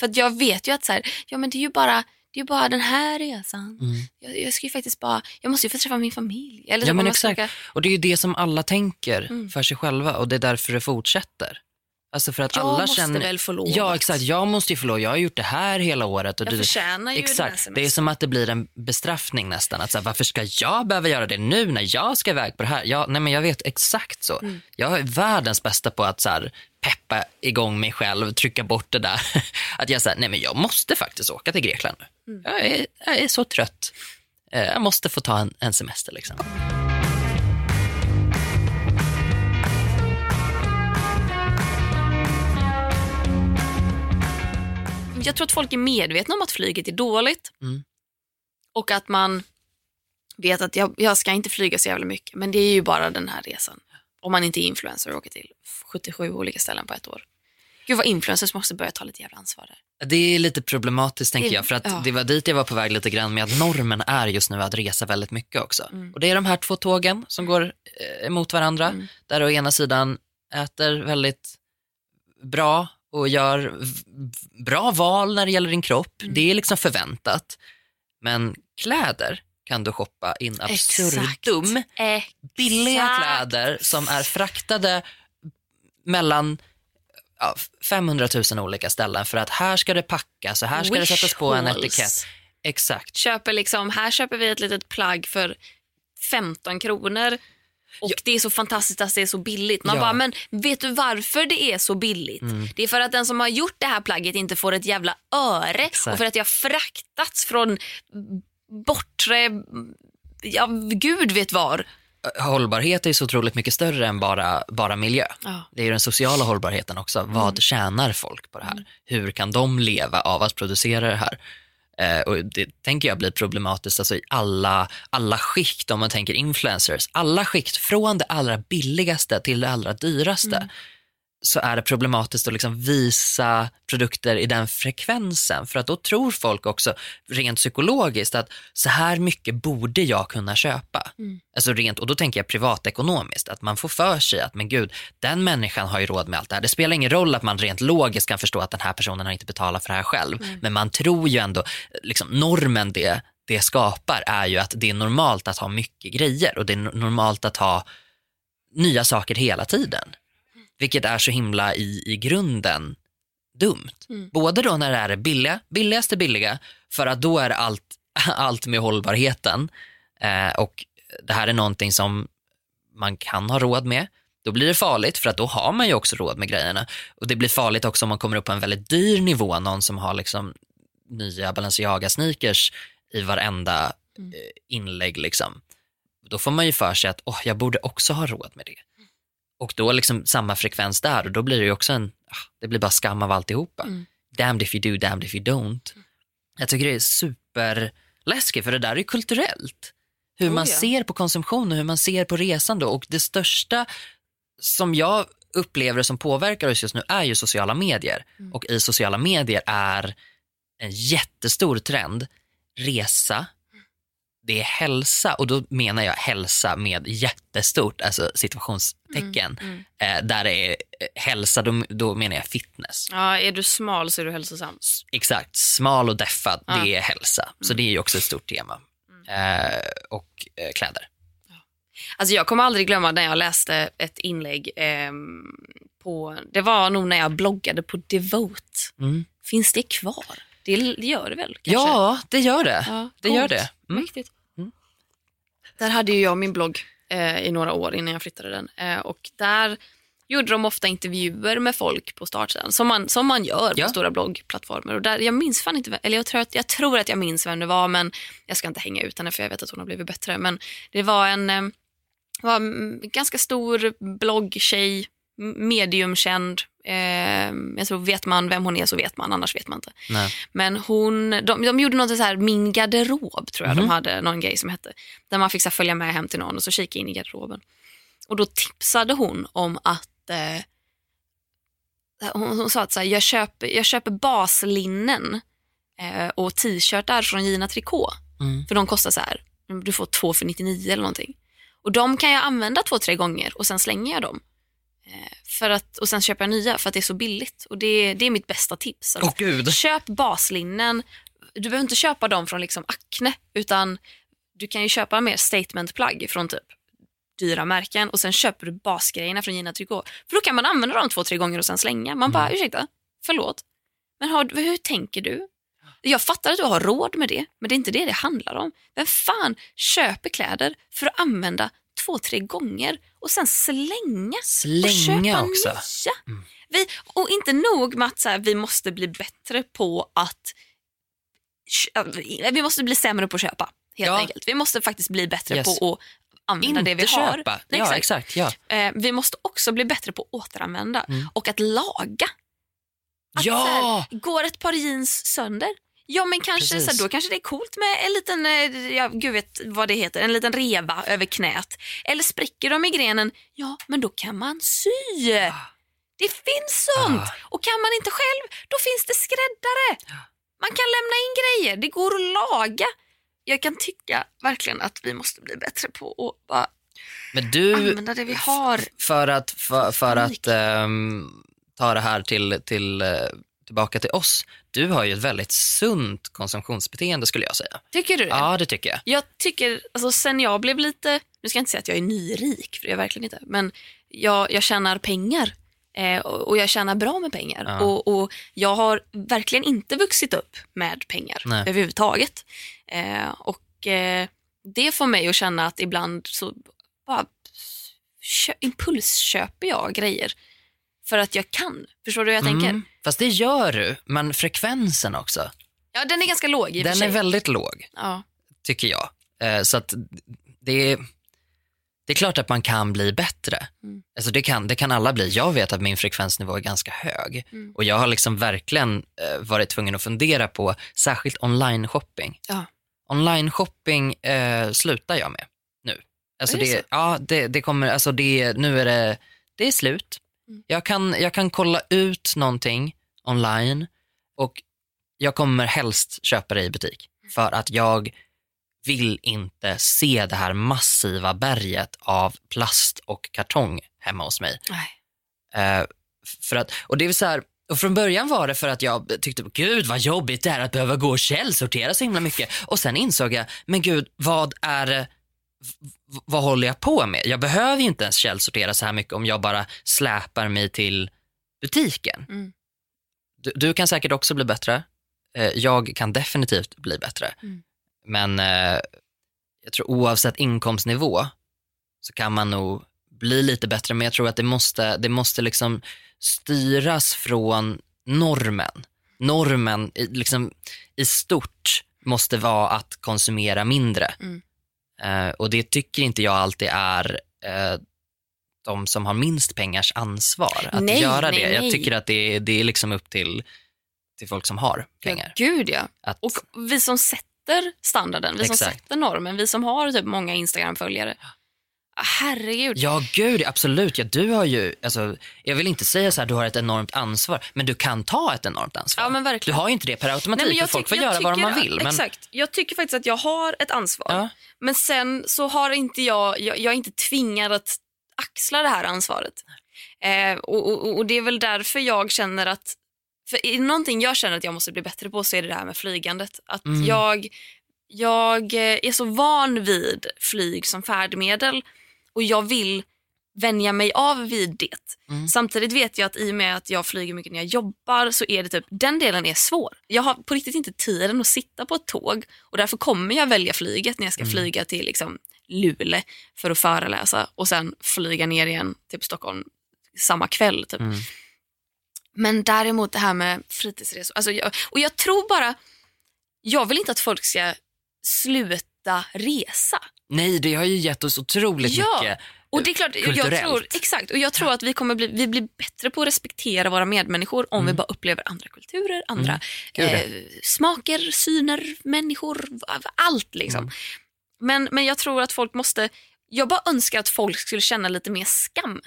För att jag vet ju att så här, ja, men det är ju bara, det är bara den här resan. Mm. Jag, jag ska ju faktiskt bara, jag måste ju få träffa min familj. Eller Ja, men exakt. åka- Och det är ju det som alla tänker Mm. för sig själva och det är därför det fortsätter. Alltså för att Jag alla måste känner... väl få lov. Ja, exakt. Jag måste ju få lov. Jag har gjort det här hela året. Och Jag det... förtjänar ju Exakt. semestern. Det är som att det blir en bestraffning nästan. Att så här, varför ska jag behöva göra det nu när jag ska iväg på det här? Ja, nej, men jag vet exakt så. Mm. Jag är världens bästa på att så här, peppa igång mig själv, trycka bort det där. *laughs* att jag säger, nej men jag måste faktiskt åka till Grekland nu. Mm. Jag, är, jag är så trött. Eh, Jag måste få ta en, en semester liksom. Jag tror att folk är medvetna om att flyget är dåligt. Mm. Och att man vet att jag, jag ska inte flyga så jävla mycket. Men det är ju bara den här resan. Om man inte är influencer och åker till 77 olika ställen på ett år. Gud vad influencers måste börja ta lite jävla ansvar där. Det är lite problematiskt tänker Det- jag, för att ja. det var dit jag var på väg lite grann med att normen är just nu att resa väldigt mycket också. Mm. Och det är de här två tågen som går eh, emot varandra, Mm. där å ena sidan äter väldigt bra och gör bra val när det gäller din kropp. Mm. Det är liksom förväntat. Men kläder kan du shoppa in absurdum. Exakt. Billiga kläder som är fraktade mellan ja, 500 000 olika ställen för att här ska det packas och här ska det sättas på en etikett. Exakt. Köper liksom, här köper vi ett litet plagg för 15 kronor. Och Ja. det är så fantastiskt att det är så billigt. Man Ja. bara, men vet du varför det är så billigt? Mm. Det är för att den som har gjort det här plagget inte får ett jävla öre. Exakt. Och för att det har fraktats från bortre, ja gud vet var. Hållbarhet är så otroligt mycket större än bara, bara miljö. Ja. Det är den sociala hållbarheten också. Vad Mm. tjänar folk på det här? Hur kan de leva av att producera det här? Eh, och det tänker jag blir problematiskt alltså i alla, alla skikt, om man tänker influencers. Alla skikt, från det allra billigaste till det allra dyraste. Mm så är det problematiskt att liksom visa produkter i den frekvensen. För att då tror folk också rent psykologiskt att så här mycket borde jag kunna köpa. Mm. Alltså rent, och då tänker jag privatekonomiskt, att man får för sig att men gud, den människan har ju råd med allt det här. Det spelar ingen roll att man rent logiskt kan förstå att den här personen har inte betalat för det här själv. Men man tror ju ändå, liksom normen det, det skapar är ju att det är normalt att ha mycket grejer och det är no- normalt att ha nya saker hela tiden. Vilket är så himla i, i grunden dumt. Mm. Både då när det är det billiga, billigaste billiga, för att då är allt, *laughs* allt med hållbarheten. Eh, och det här är någonting som man kan ha råd med. Då blir det farligt för att då har man ju också råd med grejerna. Och det blir farligt också om man kommer upp på en väldigt dyr nivå, någon som har liksom nya Balenciaga sneakers i varenda Mm. eh, inlägg. Liksom. Då får man ju för sig att oh, jag borde också ha råd med det. Och då liksom samma frekvens där och då blir det också en, ah, det blir bara skam av alltihopa. Mm. Damned if you do, damned if you don't. Jag tycker det är superläskigt för det där är kulturellt. Hur Oh, man ja. ser på konsumtion och hur man ser på resande och det största som jag upplever som påverkar oss just nu är ju sociala medier. Mm. Och i sociala medier är en jättestor trend resa, det är hälsa och då menar jag hälsa med jättestort, alltså situationstecken. Mm. Eh, där det är hälsa, då, då menar jag fitness. Ja, är du smal så är du hälsosam. Exakt, smal och deffad, Ja. det är hälsa. Så det är ju också ett stort tema. Eh, och eh, kläder. Alltså jag kommer aldrig glömma när jag läste ett inlägg ehm, på, det var nog när jag bloggade på Devote. Mm. Finns det kvar? Det, det gör det väl? Kanske? Ja, det gör det. Ja, det gör det. Mm. Riktigt. Där hade ju jag min blogg eh, i några år innan jag flyttade den. Eh, och där gjorde de ofta intervjuer med folk på startsidan, som man, som man gör Ja. på stora bloggplattformar. Och där, jag minns fan inte, eller jag tror, att, jag tror att jag minns vem det var, men jag ska inte hänga ut henne för jag vet att hon har blivit bättre. Men det var en eh, var en ganska stor bloggtjej, mediumkänd. Eh, jag tror vet man vem hon är så vet man, annars vet man inte. Nej. Men hon, de, de gjorde något så här, min garderob tror jag Mhm. de hade någon grej som hette. Där man fick så här, följa med hem till någon och så kika in i garderoben. Och då tipsade hon om att eh, hon, hon sa att så här, jag, köper, jag köper baslinnen eh, och t-shirtar från Gina Tricot. Mm. För de kostar så här, du får två för 99 eller någonting. Och de kan jag använda två, tre gånger och sen slänger jag dem. Eh, för att, och sen köper jag nya för att det är så billigt. Och det, det är mitt bästa tips. Åh gud. Köp baslinnen. Du behöver inte köpa dem från liksom Acne utan du kan ju köpa mer statementplagg från typ dyra märken och sen köper du basgrejerna från Gina Tricot. För då kan man använda dem två, tre gånger och sen slänga. Man bara, ursäkta, förlåt. Men har, hur tänker du? Jag fattar att du har råd med det, men det är inte det det handlar om. Vem fan köper kläder för att använda två, tre gånger och sen slänga, och Slänga köpa också. nya? Vi, och inte nog med att så här, vi måste bli bättre på att kö- vi måste bli sämre på att köpa. Helt Ja. enkelt. Vi måste faktiskt bli bättre Yes. på att använda Inte det vi har. köpa. Nej, ja, exakt. exakt. Ja. Eh, vi måste också bli bättre på att återanvända Mm. och att laga. Att Ja! här, går ett par jeans sönder, ja men kanske så här, då kanske det är coolt med en liten, eh, ja, gud vet vad det heter, en liten reva över knät. Eller spricker de i grenen, ja men då kan man sy. Det finns sånt! Ah. Och kan man inte själv, då finns det skräddare. Man kan lämna in grejer, det går att laga. Jag kan tycka verkligen att vi måste bli bättre på att bara Men du, använda det vi har. för att, för, för att ehm, ta det här till, till, eh, tillbaka till oss. Du har ju ett väldigt sunt konsumtionsbeteende skulle jag säga. Tycker du det? Ja, det tycker jag. Jag tycker, alltså sen jag blev lite, nu ska jag inte säga att jag är nyrik, för det är jag verkligen inte, men jag, jag tjänar pengar eh, och, och jag tjänar bra med pengar. Ja. Och, och jag har verkligen inte vuxit upp med pengar Nej. överhuvudtaget. Eh, och eh, det får mig att känna att ibland så bara kö, impulsköper jag grejer för att jag kan. Förstår du hur jag tänker? Fast det gör du, men frekvensen också. Ja, den är ganska låg i och för Den sig. är väldigt låg, ja. tycker jag. Eh, så att det är, det är klart att man kan bli bättre. Mm. Alltså det, kan, det kan alla bli. Jag vet att min frekvensnivå är ganska hög. Mm. Och jag har liksom verkligen eh, varit tvungen att fundera på särskilt online-shopping. Ja. Online-shopping eh, slutar jag med nu. Alltså Är det det, så? ja, det, det kommer, alltså det, nu är det, det är slut. Mm. Jag, kan, jag kan kolla ut någonting online och jag kommer helst köpa det i butik. För att jag vill inte se det här massiva berget av plast och kartong hemma hos mig. Eh, för att, och det är så här, och från början var det för att jag tyckte, gud vad jobbigt det är att behöva gå och källsortera så himla mycket. Och sen insåg jag, men gud vad är det, vad håller jag på med? Jag behöver ju inte ens källsortera så här mycket om jag bara släpar mig till butiken. Mm. Du, du kan säkert också bli bättre. Eh, jag kan definitivt bli bättre. Mm. Men eh, jag tror oavsett inkomstnivå så kan man nog bli lite bättre. Men jag tror att det måste, det måste liksom styras från normen. Normen liksom, i stort måste vara att konsumera mindre. Mm. Eh, och det tycker inte jag alltid är eh, de som har minst pengars ansvar att Nej, göra nej, det. nej. Jag tycker att det är, det är liksom upp till, till folk som har pengar. Gud ja. Att, Och vi som sätter standarden, vi som Exakt. sätter normen, vi som har typ många Instagram-följare. Herregud. Ja, gud, absolut. Ja, du har ju, alltså, jag vill inte säga så här, du har ett enormt ansvar, men du kan ta ett enormt ansvar. Ja, men du verkligen. har ju inte det per automatik, Nej, men folk får göra vad man vill. Men, Exakt. Jag tycker faktiskt att jag har ett ansvar. ja, Men sen så har inte jag, jag, jag är inte tvingad att axla det här ansvaret. Eh, och, och, och det är väl därför jag känner att, för är någonting jag känner att jag måste bli bättre på så är det det här med flygandet. Att Mm. jag, jag är så van vid flyg som färdmedel och jag vill vänja mig av vid det. Mm. Samtidigt vet jag att i och med att jag flyger mycket när jag jobbar så är det typ, den delen är svår. Jag har på riktigt inte tiden att sitta på ett tåg och därför kommer jag välja flyget när jag ska Mm. flyga till liksom Luleå för att föreläsa och sen flyga ner igen till Stockholm samma kväll. Typ. Mm. Men däremot det här med fritidsresor. Alltså jag, och jag tror bara, jag vill inte att folk ska sluta resa. Nej, det har ju gett oss otroligt Ja, mycket. Och det är klart, jag Kulturellt. tror, exakt, och jag tror att vi kommer bli, vi blir bättre på att respektera våra medmänniskor om vi bara upplever andra kulturer, andra Mm. Eh, smaker, syner, människor, allt liksom. Mm. Men, men jag tror att folk måste, jag bara önskar att folk skulle känna lite mer skam.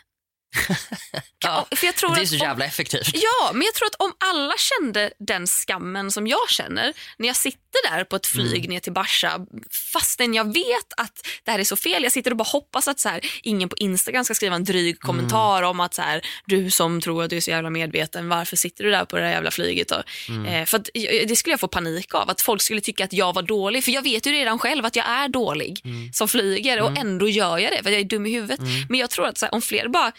*laughs* Ja, för jag tror det är så om- jävla effektivt. Ja, men jag tror att om alla kände den skammen som jag känner när jag sitter där på ett flyg Mm. ner till Barca fastän jag vet att det här är så fel. Jag sitter och bara hoppas att så här, ingen på Instagram ska skriva en dryg kommentar Mm. om att så här, du som tror att du är så jävla medveten, varför sitter du där på det här jävla flyget? Då? Mm. Eh, för att, eh, det skulle jag få panik av, att folk skulle tycka att jag var dålig. För jag vet ju redan själv att jag är dålig Mm. som flyger och ändå gör jag det för jag är dum i huvudet. Men jag tror att så här, om fler bara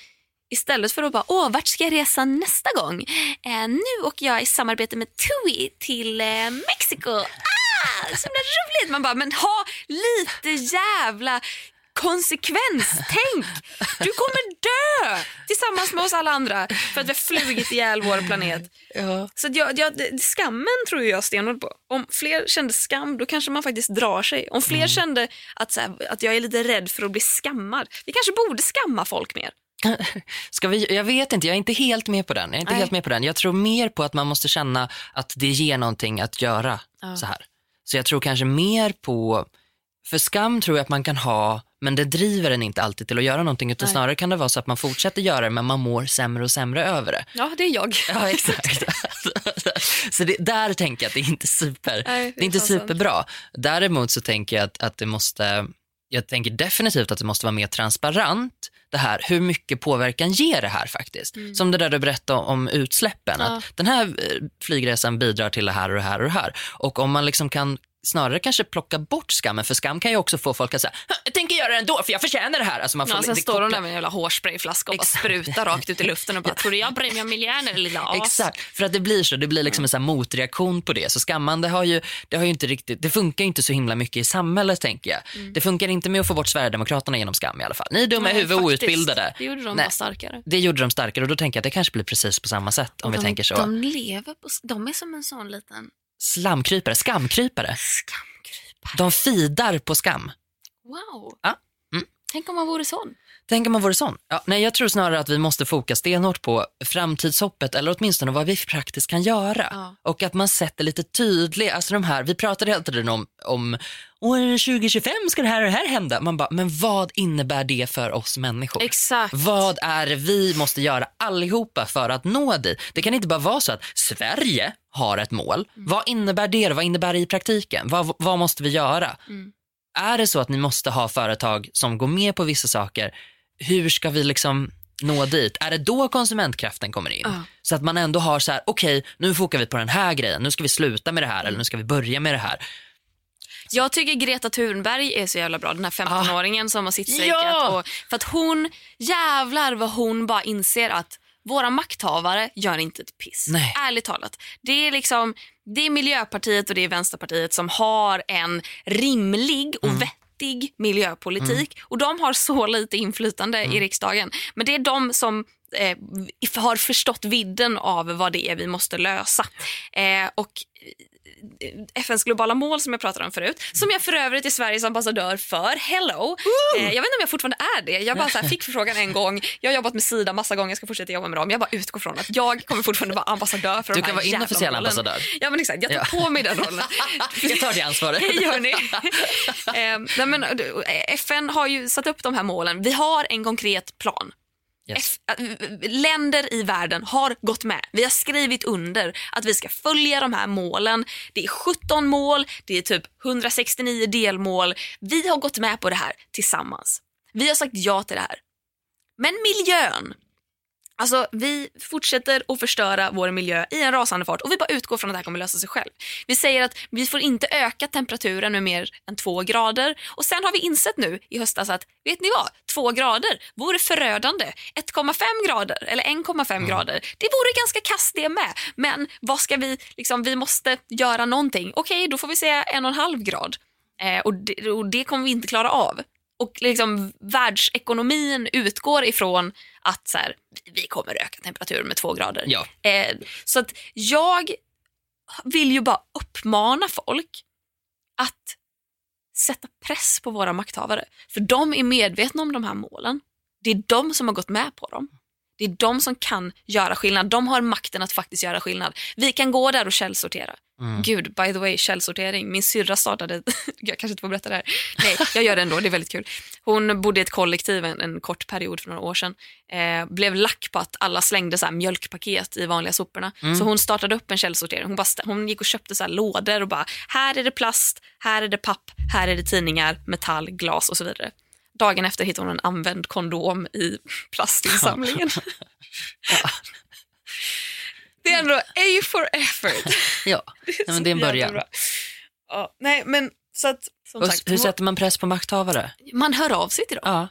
Istället för att bara, åh, vart ska jag resa nästa gång? Eh, nu åker jag i samarbete med TUI till eh, Mexiko. Ah, så himla roligt! Man bara, men ha lite jävla konsekvenstänk. Du kommer dö tillsammans med oss alla andra för att vi har flugit ihjäl vår planet. Ja. Så jag, jag, skammen tror jag stenhårt på. Om fler kände skam, då kanske man faktiskt drar sig. Om fler kände att, här, att jag är lite rädd för att bli skammad. Vi kanske borde skamma folk mer. *laughs* Ska vi, jag vet inte, jag är inte helt med på den. Jag är inte Nej. helt med på den. Jag tror mer på att man måste känna att det ger någonting att göra Ja. så här. Så jag tror kanske mer på, för skam tror jag att man kan ha, men det driver en inte alltid till att göra någonting, utan Nej. snarare kan det vara så att man fortsätter göra det, men man mår sämre och sämre över det. Ja, det är jag. *laughs* Ja, *laughs* exakt. så det, där tänker jag att det är inte super, Nej, det är inte superbra. Däremot så tänker jag att, att det måste, jag tänker definitivt att det måste vara mer transparent det här, hur mycket påverkan ger det här faktiskt? Som det där du berättade om utsläppen, Mm. Ja. att den här eh, flygresan bidrar till det här och det här och det här. Och om man liksom kan snarare kanske plocka bort skammen, för skam kan ju också få folk att säga, "Hå, jag tänker göra det ändå för jag förtjänar det här. Alltså man får Ja, sen står kopplar- där med en jävla hårsprayflaska och bara sprutar rakt ut i luften och bara, tror du jag miljön eller lilla *laughs* as? Exakt, för att det blir så. Det blir liksom en sån motreaktion på det. Så skammande har ju, det har ju inte riktigt, det funkar inte så himla mycket i samhället tänker jag. Det funkar inte med att få bort Sverigedemokraterna genom skam i alla fall. Ni är dumma i huvudet och outbildade. Det gjorde de Nej. starkare. Det gjorde de starkare och då tänker jag att det kanske blir precis på samma sätt om vi de, tänker så. De lever på, de är som en sån liten Slamkrypare, skamkrypare. skamkrypare. De fidar på skam. Wow. Ja. Mm. Tänk om man vore sån. Tänk om man vore sån. Ja, nej, jag tror snarare att vi måste foka stenhårt på framtidshoppet eller åtminstone vad vi praktiskt kan göra. Ja. Och att man sätter lite tydligt, alltså de här, vi pratade hela tiden om, om år 2025 ska det här och det här hända. Man bara, men vad innebär det för oss människor? Exakt. Vad är det vi måste göra allihopa för att nå dit? Det kan inte bara vara så att Sverige har ett mål. Mm. Vad innebär det? Vad innebär det i praktiken? Vad, vad måste vi göra? Mm. Är det så att ni måste ha företag som går med på vissa saker, hur ska vi liksom nå dit? Är det då konsumentkraften kommer in? Ja. Så att man ändå har så här, okej, nu fokar vi på den här grejen, nu ska vi sluta med det här eller nu ska vi börja med det här. Jag tycker Greta Thunberg är så jävla bra, den här 15-åringen som har sitt strejkat. Ja! Och, för att hon, jävlar vad hon bara inser att våra makthavare gör inte ett piss. Nej. Ärligt talat. Det är liksom det är Miljöpartiet och det är Vänsterpartiet som har en rimlig och Mm. Vettig miljöpolitik. Och de har så lite inflytande Mm. i riksdagen. Men det är de som eh, har förstått vidden av vad det är vi måste lösa. Eh, och FNs globala mål som jag pratade om förut, som jag för övrigt är Sveriges ambassadör för. Hello! Eh, jag vet inte om jag fortfarande är det. Jag bara så här, fick förfrågan en gång. Jag har jobbat med Sida massa gånger, jag ska fortsätta jobba med dem. Jag bara utgår från att jag kommer fortfarande vara ambassadör för Du kan vara inofficiell ambassadör. Ja men exakt, jag tar Ja. på mig den rollen. *laughs* Jag tar det ansvaret. Hej hörni. eh, nej, men, eh, FN har ju satt upp de här målen. Vi har en konkret plan. Yes. Äh, länder i världen har gått med. Vi har skrivit under att vi ska följa de här målen. Det är 17 mål, det är typ 169 delmål. Vi har gått med på det här tillsammans. Vi har sagt ja till det här. Men miljön. Alltså vi fortsätter att förstöra vår miljö i en rasande fart och vi bara utgår från att det här kommer lösa sig själv. Vi säger att vi får inte öka temperaturen med mer än två grader och sen har vi insett nu i höstas att vet ni vad, två grader vore förödande. 1,5 grader eller 1,5 grader, det vore ganska kast det med. Men vad ska vi, liksom, vi måste göra någonting. Okej, då får vi säga en och en halv grad eh, och, det, och det kommer vi inte klara av. Och liksom världsekonomin utgår ifrån att så här, vi- kommer öka temperaturen med två grader. Ja. Eh, så att jag vill ju bara uppmana folk att sätta press på våra makthavare. För de är medvetna om de här målen. Det är de som har gått med på dem. Det är de som kan göra skillnad. De har makten att faktiskt göra skillnad. Vi kan gå där och källsortera. Mm. Gud, by the way, källsortering. Min syrra startade, *laughs* jag kanske inte får berätta det här. Nej, jag gör det ändå, det är väldigt kul. Hon bodde i ett kollektiv en, en kort period för några år sedan. Eh, blev lack på att alla slängde så här mjölkpaket i vanliga soporna. Så hon startade upp en källsortering. Hon, bara, hon gick och köpte så här lådor och bara, här är det plast, här är det papp, här är det tidningar, metall, glas och så vidare. Dagen efter hittade hon en använd kondom i *laughs* plastinsamlingen. *laughs* Det är ändå A for effort. Ja, *laughs* Nej, men det är en början. Ja, nej, men så att, som Och sagt, hur sätter man press på makthavare? man hör av sig till dem. Ja,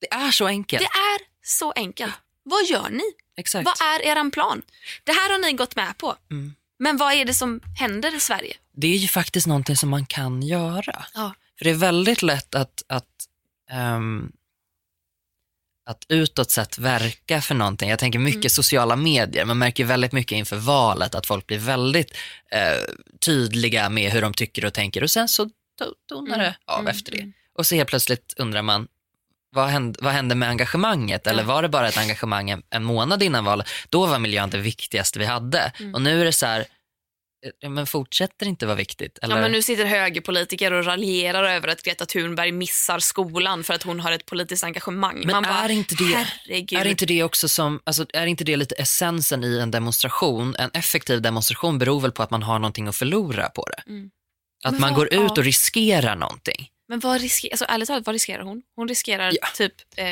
det är så enkelt. Det är så enkelt. Vad gör ni? Exakt. Vad är er plan? Det här har ni gått med på. Mm. Men vad är det som händer i Sverige? Det är ju faktiskt någonting som man kan göra. Ja. För det är väldigt lätt att, att, ehm, att utåt sett verka för någonting. Jag tänker mycket Mm. sociala medier. Man märker väldigt mycket inför valet att folk blir väldigt eh, tydliga med hur de tycker och tänker och sen så to- tonar det av Mm, efter det. mm. Och så helt plötsligt undrar man, vad hände, vad hände med engagemanget? Eller var det bara ett engagemang en, en månad innan valet? Då var miljön det viktigaste vi hade. Mm. Och nu är det så här, men fortsätter inte vara viktigt? Eller? Ja, men nu sitter högerpolitiker och raljerar över att Greta Thunberg missar skolan för att hon har ett politiskt engagemang. Men Man bara, är inte det- herregud. Är inte det också som, alltså, är inte det lite essensen i en demonstration? En effektiv demonstration beror väl på att man har någonting att förlora på det. Mm. Att Men man vad- går ut ja. och riskerar någonting. Men vad riskerar, alltså, ärligt talat, vad riskerar hon? Hon riskerar Ja. typ... Eh,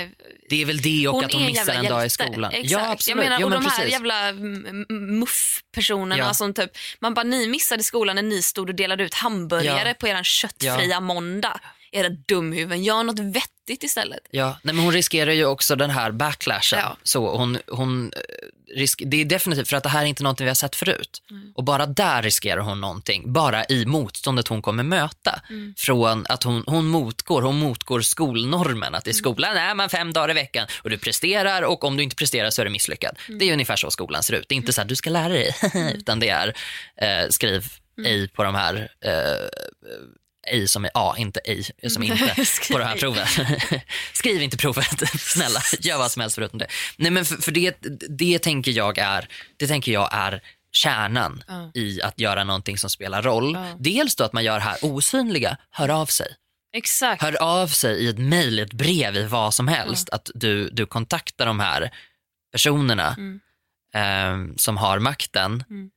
Det är väl det och att hon missar jävla en dag i skolan. Exakt. Ja, absolut. Jag menar, jo, och men de här precis. jävla mm, muff-personerna Ja. som typ, man bara, ni missade skolan när ni stod och delade ut hamburgare Ja. på er köttfria måndag. Era dumhuvuden, gör något vettigt istället. Ja, nej, men hon riskerar ju också den här backlashen. Ja. Så hon, hon risk, det är definitivt för att det här är inte någonting vi har sett förut. Mm. Och bara där riskerar hon någonting, bara i motståndet hon kommer möta. Mm. Från att hon, hon motgår, hon motgår skolnormen. Mm. Att i skolan är man fem dagar i veckan och du presterar och om du inte presterar så är du misslyckad. Mm. Det är ungefär så skolan ser ut. Det är inte så att du ska lära dig, *laughs* utan det är eh, skriv Mm. ej på de här eh, ej som är A, inte ej som inte *laughs* Skriv på de här ej. proven. *laughs* Skriv inte provet, *laughs* snälla. Gör vad som helst förutom det. Nej, men för, för det, det, tänker jag är, det tänker jag är kärnan Ja. i att göra någonting som spelar roll. Ja. Dels då att man gör här osynliga, hör av sig. Exakt. Hör av sig i ett mejl, ett brev, i vad som helst. Att du, du kontaktar de här personerna Mm. ehm, som har makten. Mm.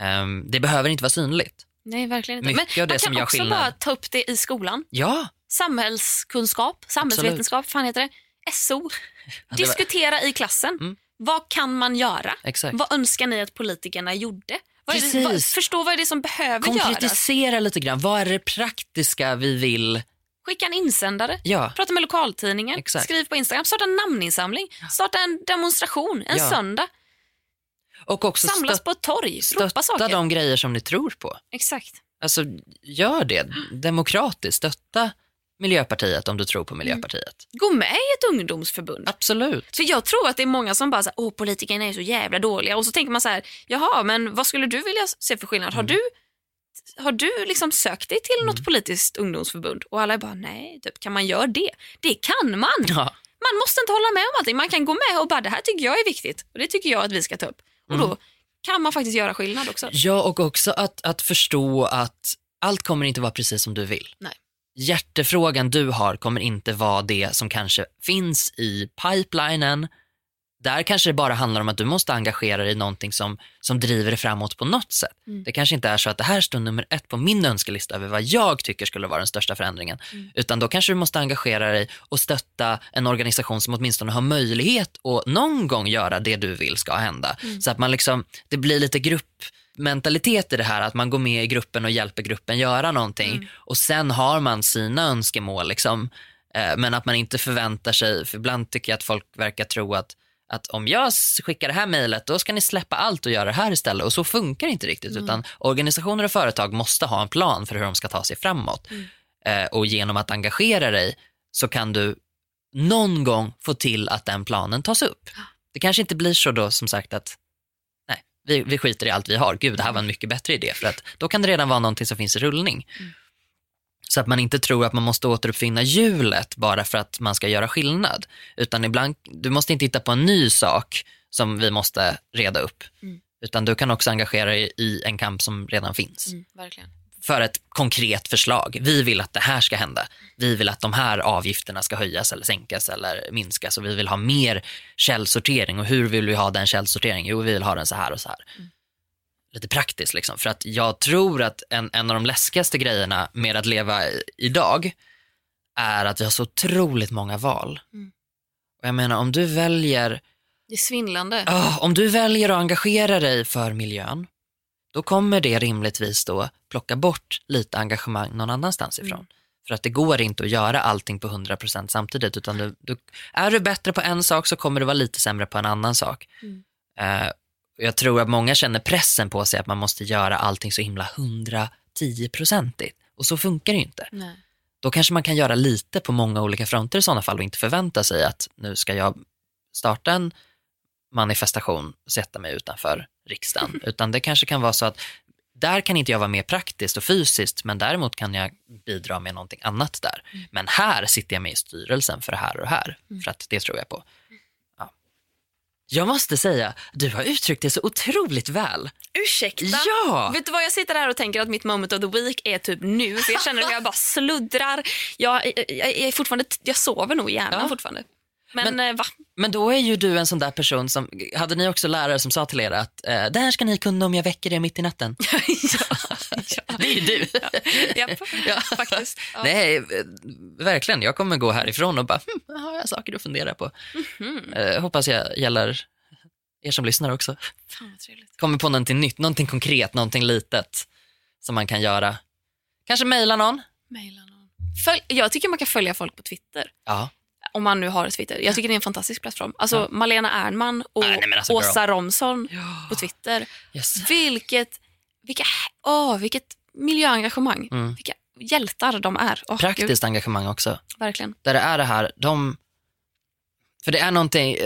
Ehm, det behöver inte vara synligt. Nej, verkligen inte. Mycket Men av det man som kan också skillnad. bara ta upp det i skolan. Ja, Samhällskunskap, samhällsvetenskap, fan heter det? SO. var- Diskutera i klassen. Mm. Vad kan man göra? exakt. Vad önskar ni att politikerna gjorde? Vad det, vad, förstå vad är det som behöver göras. Konkretisera lite grann. Vad är det praktiska vi vill? Skicka en insändare. Ja, Prata med lokaltidningen. Exakt. Skriv på Instagram. Starta en namninsamling. Starta en demonstration en Ja. söndag. Och också Samlas stö- på ett torg. Stötta saker. de grejer som ni tror på. Exakt. Alltså, gör det demokratiskt. Stötta Miljöpartiet om du tror på Miljöpartiet. Gå med i ett ungdomsförbund. Absolut. För jag tror att det är många som bara säger åh politikerna är så jävla dåliga och så tänker man så här, jaha men vad skulle du vilja se för skillnad? Har Mm. du, har du liksom sökt dig till något politiskt ungdomsförbund? Och alla är bara nej, typ, kan man göra det? Det kan man! Ja. Man måste inte hålla med om allting, man kan gå med och bara det här tycker jag är viktigt och det tycker jag att vi ska ta upp. Och Mm. då kan man faktiskt göra skillnad också. ja, och också att, att förstå att allt kommer inte vara precis som du vill. Nej. Hjärtefrågan du har kommer inte vara det som kanske finns i pipelinen. Där kanske det bara handlar om att du måste engagera dig i någonting som, som driver dig framåt på något sätt. Mm. Det kanske inte är så att det här står nummer ett på min önskelista över vad jag tycker skulle vara den största förändringen. Mm. Utan då kanske du måste engagera dig och stötta en organisation som åtminstone har möjlighet att någon gång göra det du vill ska hända. Mm. Så att man liksom, det blir lite gruppmentalitet i det här, att man går med i gruppen och hjälper gruppen göra någonting. Mm. Och sen har man sina önskemål liksom. Eh, Men att man inte förväntar sig, för ibland tycker jag att folk verkar tro att att om jag skickar det här mejlet då ska ni släppa allt och göra det här istället. Och så funkar det inte riktigt. Utan organisationer och företag måste ha en plan för hur de ska ta sig framåt. Eh, och genom att engagera dig så kan du någon gång få till att den planen tas upp. Det kanske inte blir så då som sagt att nej, vi, vi skiter i allt vi har. Gud, det här var en mycket bättre idé. För att då kan det redan vara någonting som finns i rullning. Så att man inte tror att man måste återuppfinna hjulet bara för att man ska göra skillnad. Utan ibland, du måste inte hitta på en ny sak som vi måste reda upp. Mm. Utan du kan också engagera dig i en kamp som redan finns. Mm. För ett konkret förslag. Vi vill att det här ska hända. Vi vill att de här avgifterna ska höjas eller sänkas eller minskas. Och vi vill ha mer källsortering. Och hur vill vi ha den källsorteringen? Jo, vi vill ha den så här och så här. Lite praktiskt liksom. För att jag tror att en, en av de läskigaste grejerna med att leva i- idag är att vi har så otroligt många val. Mm. Och jag menar om du väljer Det är svindlande. Ah, om du väljer att engagera dig för miljön, då kommer det rimligtvis då plocka bort lite engagemang någon annanstans ifrån. Mm. För att det går inte att göra allting på 100% samtidigt, utan du, du, är du bättre på en sak så kommer du vara lite sämre på en annan sak. Mm. Eh, och jag tror att många känner pressen på sig att man måste göra allting så himla 110-procentigt. Och så funkar det ju inte. Nej. Då kanske man kan göra lite på många olika fronter i sådana fall och inte förvänta sig att nu ska jag starta en manifestation och sätta mig utanför riksdagen. *laughs* Utan det kanske kan vara så att där kan inte jag vara mer praktiskt och fysiskt men däremot kan jag bidra med någonting annat där. Men här sitter jag med i styrelsen för det här och det här. För att det tror jag på. Ja. Jag måste säga, du har uttryckt det så otroligt väl. Ursäkta? Ja! Vet du vad, jag sitter här och tänker att mitt moment of the week är typ nu. För jag känner att jag bara sluddrar. Jag, jag, jag, är fortfarande, jag sover nog i hjärnan Ja. fortfarande. Men, eh, va? Men då är ju du en sån där person som, hade ni också lärare som sa till er att eh, det här ska ni kunna om jag väcker er mitt i natten? *laughs* ja, ja. *laughs* Det är ju du. Japp, Ja. faktiskt. Ja. Nej, eh, verkligen. Jag kommer gå härifrån och bara, hm, har jag saker att fundera på. Mhm. Eh, hoppas jag gäller er som lyssnar också. Fan. Kommer på någonting nytt, någonting konkret, någonting litet som man kan göra. Kanske mejla någon. Maila någon. Följ, jag tycker man kan följa folk på Twitter. Ja. Om man nu har Twitter. Jag tycker det är en fantastisk plattform. Alltså Malena Ernman och Nej, nej, alltså, Åsa Romson på Twitter. Yes. Vilket, vilka, åh, vilket miljöengagemang. Mm. Vilka hjältar de är. Åh, Praktiskt engagemang också. Gud, verkligen. där det är det här, de... För det är någonting,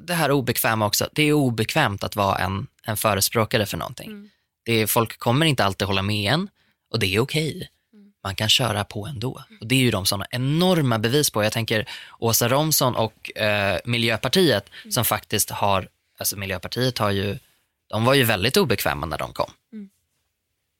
det här obekväma också, det är obekvämt att vara en, en förespråkare för någonting. Mm. Det är, folk kommer inte alltid hålla med en och det är okej. Mm. Man kan köra på ändå. Och det är ju de sådana enorma bevis på. Jag tänker Åsa Romson och eh, Miljöpartiet Mm. som faktiskt har, alltså Miljöpartiet har ju, de var ju väldigt obekväma när de kom. Mm.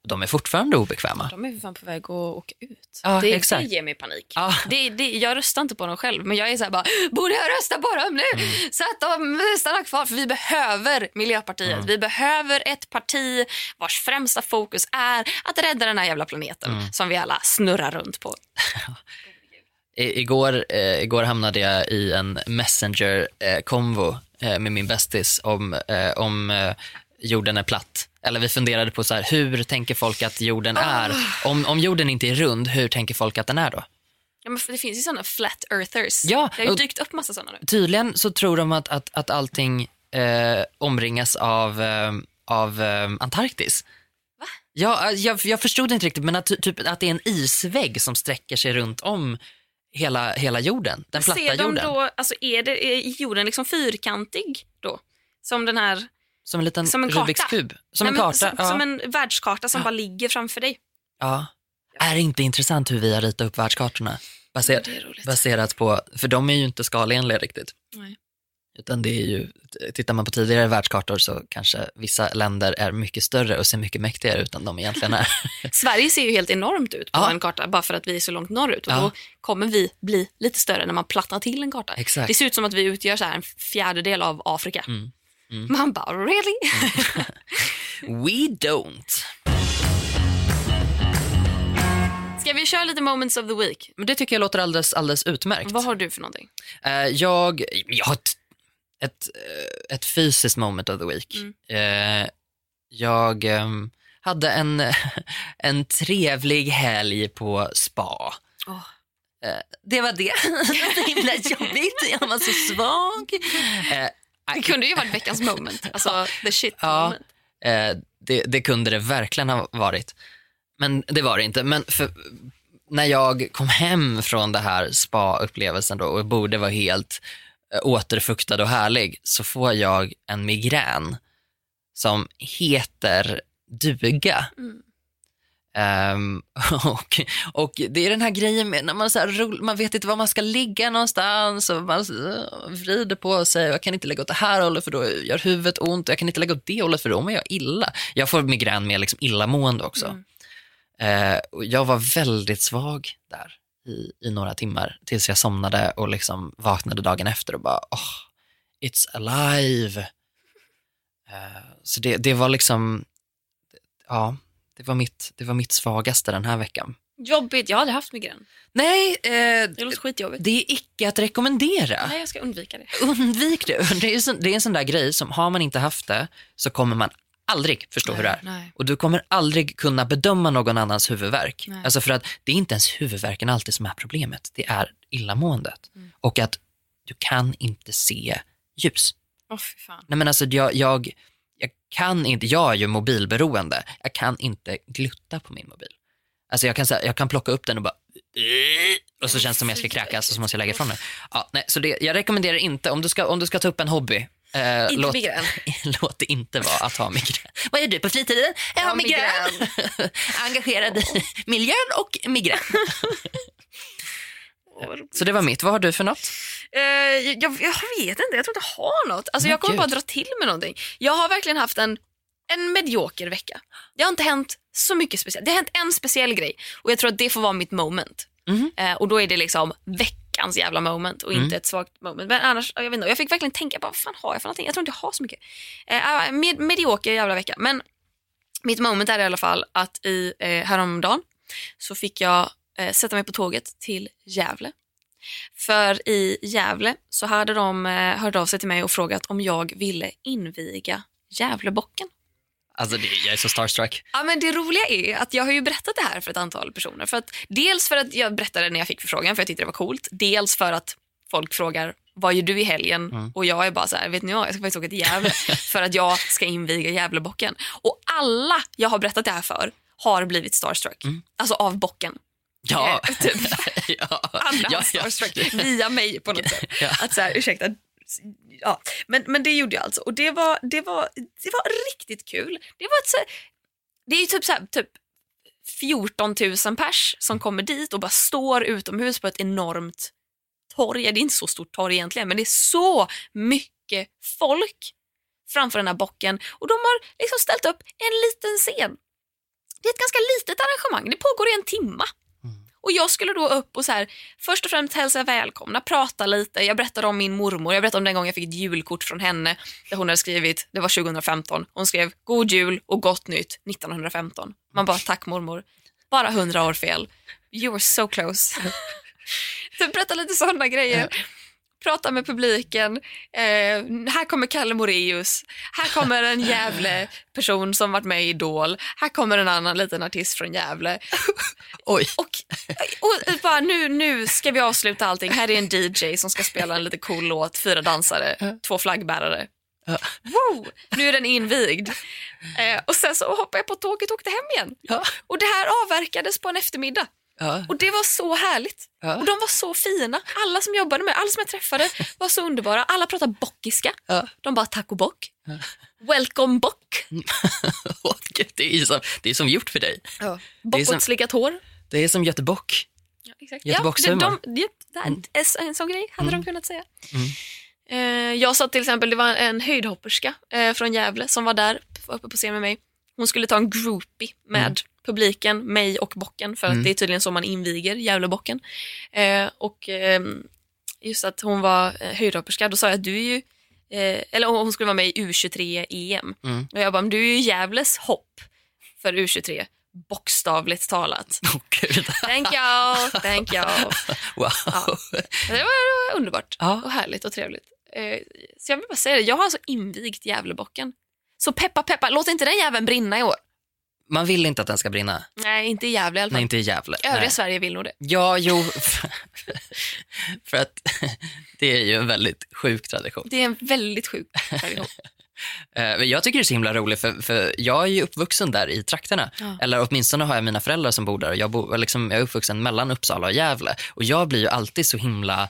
De är fortfarande obekväma. De är för fan på väg att åka ut. Ja, det, exakt. det ger mig panik. Ja. Det, det, jag röstar inte på dem själv, men jag är så här bara, borde jag rösta på dem nu? Mm. Så att de stannar kvar. För vi behöver Miljöpartiet. Mm. Vi behöver ett parti vars främsta fokus är att rädda den här jävla planeten Mm. som vi alla snurrar runt på. *laughs* I, igår, eh, igår hamnade jag i en messenger-konvo eh, med min bästis om, eh, om eh, jorden är platt. Eller vi funderade på så här, hur tänker folk att jorden är? Om, om jorden inte är rund, hur tänker folk att den är då? Ja, men det finns ju såna flat earthers. Ja, det har ju dykt upp massa såna nu. Tydligen så tror de att, att, att allting eh, omringas av, eh, av eh, Antarktis. Va? Ja, eh, jag, jag förstod inte riktigt, men att, typ, att det är en isvägg som sträcker sig runt om hela, hela jorden, den platta Ser de jorden. då, alltså är, det, är jorden liksom fyrkantig då? Som den här, Som en liten Som en Rubiks kub. Som Nej, en karta. som, ja. som en världskarta som bara ligger framför dig. ja. Är det inte intressant hur vi har ritat upp världskartorna? Baser, Det är roligt. baserat på, för de är ju inte skalenliga riktigt. Nej. Utan det är ju, tittar man på tidigare världskartor så kanske vissa länder är mycket större och ser mycket mäktigare ut än de egentligen är. *laughs* Sverige ser ju helt enormt ut på Ja. en karta bara för att vi är så långt norrut. Och Ja. Då kommer vi bli lite större när man plattar till en karta. Exakt. Det ser ut som att vi utgör så här en fjärdedel av Afrika. Mm. Mm. Man bara really? *laughs* We don't. Ska vi köra lite moments of the week? Men det tycker jag låter alldeles, alldeles utmärkt. Vad har du för någonting? Eh, jag, jag har ett, ett, eh, ett fysiskt moment of the week. Mm. Eh, jag ehm, hade en, *laughs* en trevlig helg på spa. Eh, det var det. *laughs* så himla jobbigt. Jag var så svag. Det kunde ju varit veckans *laughs* moment. Alltså the shit Ja. moment. Eh, det, det kunde det verkligen ha varit. Men det var det inte. Men för, när jag kom hem från det här spa-upplevelsen då och borde vara helt eh, återfuktad och härlig så får jag en migrän som heter duga. Mm. Ehm, *laughs* och, och det är den här grejen med när man, så här, man vet inte var man ska ligga någonstans och man uh, vrider på sig. Jag kan inte lägga åt det här hållet för då gör huvudet ont. Jag kan inte lägga åt det hållet för då mår jag illa. Jag får migrän med liksom illamående också. Mm. Eh, och jag var väldigt svag där i, i några timmar tills jag somnade och liksom vaknade dagen efter och bara, oh, it's alive. Eh, så det, det var liksom, ja, det var, mitt, det var mitt svagaste den här veckan. Jobbigt, jag har aldrig haft migrän. Nej, eh, Det låter skitjobbigt. det är icke att rekommendera. Nej, jag ska undvika det. Undvik det. *laughs* Det är, så, det är en sån där grej som har man inte haft det så kommer man aldrig förstå hur det är. Nej. Och du kommer aldrig kunna bedöma någon annans huvudvärk. Nej. Alltså för att det är inte ens huvudvärken alltid som är problemet. Det är illamåendet. Mm. Och att du kan inte se ljus. Fan. Nej men alltså jag, jag, jag kan inte, jag är ju mobilberoende. Jag kan inte glutta på min mobil. Alltså jag kan, säga- jag kan plocka upp den och bara och så känns det som jag ska kräkas och så måste jag lägga ifrån mig. Ja, nej, så det, jag rekommenderar inte, om du ska, om du ska ta upp en hobby, eh, Inte låt, migrän. *laughs* låt det inte vara att ha migrän. *laughs* Vad är du på fritiden? Jag har migrän. *laughs* Engagerad i miljön och migrän. Roligt. Så det var mitt. Vad har du för något? Eh, jag, jag vet inte, jag tror inte jag har något. Alltså, Men jag kommer gud. bara dra till med någonting. Jag har verkligen haft en, en medioker vecka. Det har inte hänt så mycket speciellt. Det har hänt en speciell grej och jag tror att det får vara mitt moment. Mhm. Eh, och då är det liksom veckans jävla moment och inte ett svagt moment. Men annars, jag vet inte, jag fick verkligen tänka på vad fan har jag för någonting? Jag tror inte jag har så mycket. Eh, med, medioker jävla vecka. Men mitt moment är i alla fall att i eh, häromdagen så fick jag eh, sätta mig på tåget till Gävle. För i Gävle så hade de eh, hört av sig till mig och frågat om jag ville inviga Gävlebocken. Alltså det, jag är så starstruck. Ja, men det roliga är att jag har ju berättat det här för ett antal personer. För att, dels för att jag berättade när jag fick förfrågan för jag tyckte det var coolt. Dels för att folk frågar vad gör du i helgen? Mm. Och jag är bara så här, vet ni vad, jag ska faktiskt åka till Gävle *laughs* för att jag ska inviga Gävlebocken. Och alla jag har berättat det här för har blivit starstruck. Mm. Alltså av bocken. Ja. Eh, typ. *laughs* ja. Alla ja, ja. via mig på något sätt. Ja. Att så här, ursäkta. Ja, men, men det gjorde jag alltså. Och det var, det var, det var riktigt kul. Det var ett så det är ju typ så här, typ 14 000 pers som kommer dit och bara står utomhus på ett enormt torg. Det är inte så stort torg egentligen, men det är så mycket folk framför den här bocken. Och de har liksom ställt upp en liten scen. Det är ett ganska litet arrangemang. Det pågår i en timma. Och jag skulle då upp och så här, först och främst hälsa välkomna, prata lite. Jag berättade om min mormor, jag berättade om den gången jag fick ett julkort från henne där hon hade skrivit, det var 2015, hon skrev God jul och gott nytt 1915. Man bara tack mormor, bara 100 år fel. You were so close. *laughs* så berätta lite sådana grejer. Prata med publiken. Eh, här kommer Kalle Moreus. Här kommer en Gävle person som varit med i Idol. Här kommer en annan liten artist från Gävle. *laughs* Oj. Och, och bara, nu, nu ska vi avsluta allting. Här är en DJ som ska spela en lite cool låt, fyra dansare, två flaggbärare. Ja. Wow, nu är den invigd. Eh, och sen så hoppade jag på tåget och åkte hem igen. Ja. Och det här avverkades på en eftermiddag. Ja. Och det var så härligt. Ja. Och de var så fina. Alla som jobbade med, alla som jag träffade var så underbara. Alla pratade bockiska. Ja. De bara tack och bock. Welcome bock. *laughs* Gud, det är som, det är som gjort för dig. Ja. Bockåtsliggat hår. Det är som Götebock. Ja, exakt. Göteborgshumor. Ja, de, här- en, sån grej hade Mm. de kunnat säga. Eh, jag sa till exempel, det var en höjdhopperska eh, från Gävle som var där uppe på scen med mig. Hon skulle ta en groupie med Mm. Publiken, mig och bocken för att Mm. det är tydligen så man inviger Gävlebocken. Eh, och ehm, just att hon var eh, höjdhopperska, då sa jag att du är ju eh, eller hon skulle vara med i U23 EM. Mm. Och jag bara, men du är ju Gävles hopp för U23, bokstavligt talat. *laughs* Åh, Gud. Thank you, thank you. *laughs* Wow. Ja. Det var, det var underbart Ja. och härligt och trevligt. Eh, så jag vill bara säga det, jag har alltså invigt Gävlebocken. Så peppa peppa, låt inte den jäveln brinna i år. Man vill inte att den ska brinna. Nej, inte i Gävle i alla fall. Nej, inte i Gävle. Övriga Nej. Sverige vill nog det. Ja, jo. *laughs* för att *laughs* det är ju en väldigt sjuk tradition. Det är en väldigt sjuk *laughs* tradition. Eh, men Jag tycker det är så himla roligt för, för jag är ju uppvuxen där i trakterna. Ja. Eller åtminstone har jag mina föräldrar som bor där. Jag, bor, liksom, jag är uppvuxen mellan Uppsala och Gävle. Och jag blir ju alltid så himla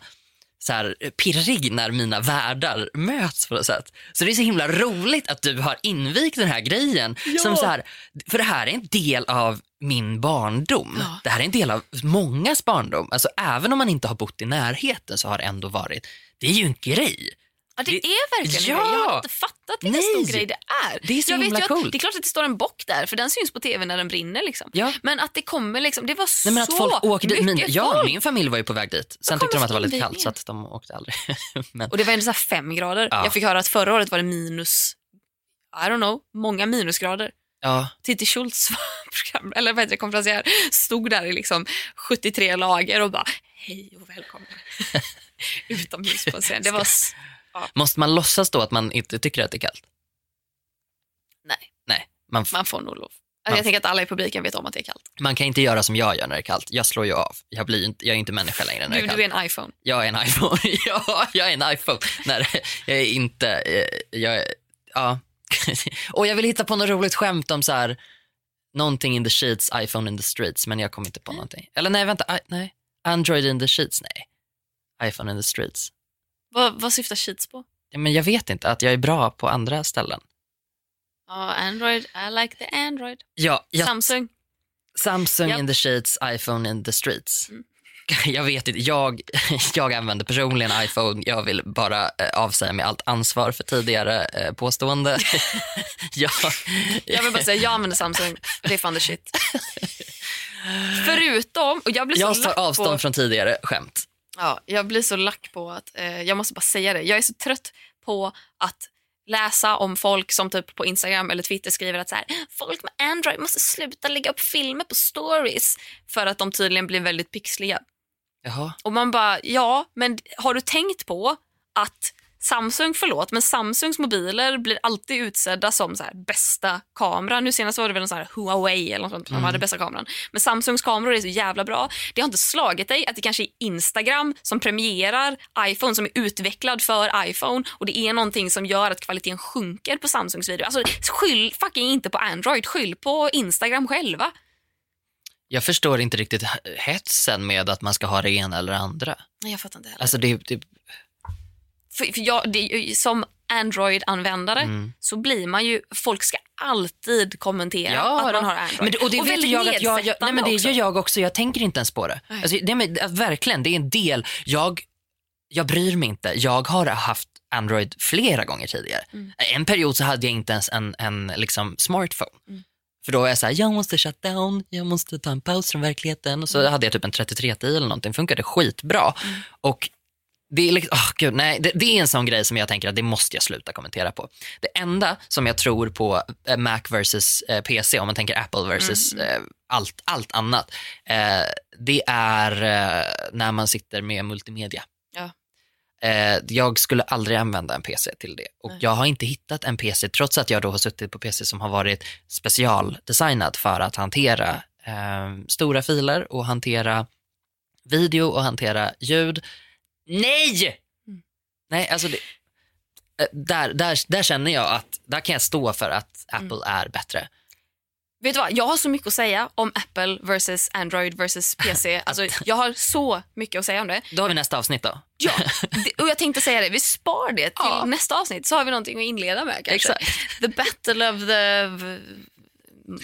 så här, pirrig när mina världar möts på något sätt. Så det är så himla roligt att du har invigt den här grejen. Ja. Som så här, för det här är en del av min barndom. Ja. Det här är en del av mångas barndom. Alltså, även om man inte har bott i närheten så har det ändå varit, det är ju en grej. Ja, det, Det- är verkligen Ja! Jag har inte fattat vilken Nej! stor grej det är. Det är så jag vet himla att, coolt. Det är klart att det står en bock där, för den syns på tv när den brinner. Liksom. Ja. Men att det kommer liksom, det var så Nej, men att folk åker dit. mycket Min, ja, folk. min familj var ju på väg dit. Sen tyckte de att det var lite kallt så att de åkte aldrig. *laughs* men, Och det var ändå så fem grader. Ja. Jag fick höra att förra året var det minus, I don't know, många minusgrader. ja, Titti Schultz, *laughs* program, eller vad heter konferencier, stod där i liksom 73 lager och bara hej och välkommen *laughs* utomhus på scen. Det var, s- måste man låtsas då att man inte tycker att det är kallt? nej, Nej, man, man får nog lov. Ja. Alltså, jag tänker att alla i publiken vet om att det är kallt. man kan inte göra som jag gör när det är kallt. Jag slår ju av. Jag, blir inte, jag är inte människa längre när det Du, är kallt. du är en iPhone. Jag är en iPhone. *laughs* ja, jag är en iPhone. Nej, *laughs* jag är inte... eh, Jag är, ja. *laughs* Och jag vill hitta på något roligt skämt om så här, någonting in the sheets, iPhone in the streets, men jag kommer inte på någonting. Eller nej, vänta. I, nej. Android in the sheets, nej. iPhone in the streets. Vad, vad syftar Sheets på? Ja, men jag vet inte, att jag är bra på andra ställen. Ja, Android. I like the Android. Ja, jag, Samsung. Samsung Japp. in the sheets, iPhone in the streets. Mm. *laughs* Jag vet inte, jag, *laughs* jag använder personligen iPhone. Jag vill bara eh, avsäga mig allt ansvar för tidigare eh, påstående. *laughs* jag, Jag vill bara säga, jag använder Samsung. Det är fan the shit. Förutom, och jag blir jag så tar lack avstånd på, från tidigare skämt. Ja, jag blir så lack på att, eh, jag måste bara säga det, jag är så trött på att läsa om folk som typ på Instagram eller Twitter skriver att så här, folk med Android måste sluta lägga upp filmer på stories för att de tydligen blir väldigt pixliga. Jaha. Och man bara, ja, men har du tänkt på att Samsung, förlåt, men Samsungs mobiler blir alltid utsedda som så här, bästa kamera. Nu senast var det väl en sån här Huawei eller något sånt som hade bästa kameran. Men Samsungs kameror är så jävla bra. Det har inte slagit dig att det kanske är Instagram som premierar iPhone som är utvecklad för iPhone och det är någonting som gör att kvaliteten sjunker på Samsungs video. Alltså skyll fucking inte på Android, skyll på Instagram själva. Jag förstår inte riktigt he- hetsen med att man ska ha det ena eller andra. Jag fattar inte heller. Alltså det, det, För, för jag, det, som Android-användare Mm. så blir man ju, folk ska alltid kommentera Ja, att man har Android. Men, det- och det och vet jag att jag, jag, nej, men det också. gör jag också. Jag tänker inte ens på det. Alltså, det men, verkligen, det är en del. Jag, jag bryr mig inte. Jag har haft Android flera gånger tidigare. Mm. En period så hade jag inte ens en, en liksom, smartphone. Mm. För då var jag så här, jag måste shut down, jag måste ta en paus från verkligheten. Och så Mm. hade jag typ en 3310 eller någonting, funkade skitbra. Och det är, liksom, åh, gud, nej, det, det är en sån grej som jag tänker att det måste jag sluta kommentera på. Det enda som jag tror på eh, Mac versus eh, PC, om man tänker Apple versus Mm, eh, allt, allt annat, det är när man sitter med multimedia. Ja. Jag skulle aldrig använda en PC till det. Och Nej. jag har inte hittat en PC, trots att jag då har suttit på PC som har varit specialdesignad för att hantera stora filer och hantera video och hantera ljud. Nej! Mm. Nej, alltså det, eh, där, där, där känner jag att där kan jag stå för att Mm. Apple är bättre. Vet du vad, jag har så mycket att säga om Apple versus Android versus *laughs* PC. Alltså, jag har så mycket att säga om det. Då har vi nästa avsnitt då. Ja, *laughs* och jag tänkte säga det, vi spar det till Ja. nästa avsnitt så har vi någonting att inleda med kanske. Exakt. The battle of the...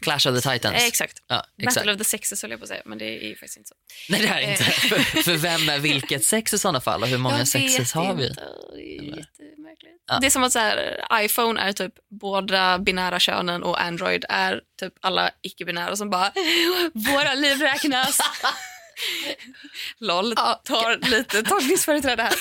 Clash of the Titans. Eh, exakt. Ja, exakt. Battle of the sexes höll jag på att säga, men det är ju faktiskt inte så. Nej, det är inte. Eh. för, för vem är vilket sex i sådana fall och hur många sexes har vi? inte. Det är jättemärkligt. Ja. Det är som att så här, iPhone är typ båda binära könen och Android är typ alla icke-binära som bara *laughs* våra liv räknas. *laughs* *laughs* LOL, tar lite *laughs* tolkningsföreträde här.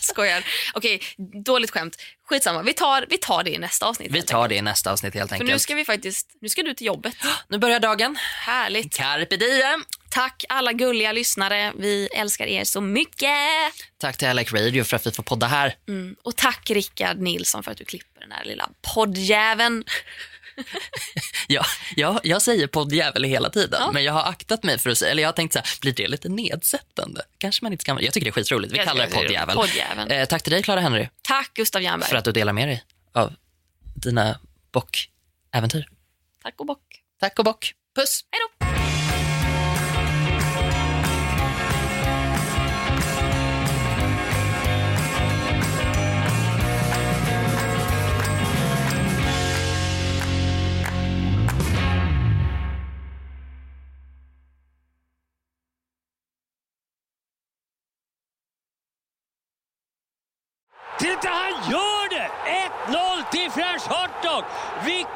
*laughs* Skojar. Okej, dåligt skämt. Skitsamma, vi tar, vi tar det i nästa avsnitt. Vi tar det i nästa avsnitt helt För enkelt. nu ska vi faktiskt, nu ska du till jobbet. *gasps* Nu börjar dagen. Härligt. Carpe diem. Tack alla gulliga lyssnare. Vi älskar er så mycket. Tack till Alec Radio för att vi får podda här. Mm. Och tack Rickard Nilsson för att du klipper den här lilla poddjäveln. *laughs* Ja, jag, jag säger poddjävel hela tiden, Ja. men jag har aktat mig för att säga, eller jag har tänkt så här, blir det lite nedsättande? Kanske man inte ska Jag tycker det är skitroligt. Vi Jag kallar det poddjävel. poddjäveln. Eh, tack till dig, Clara Henry, Tack Gustav Jernberg. för att du delar med dig av dina bockäventyr. Tack och bock. Tack och bock. Puss! Hej då.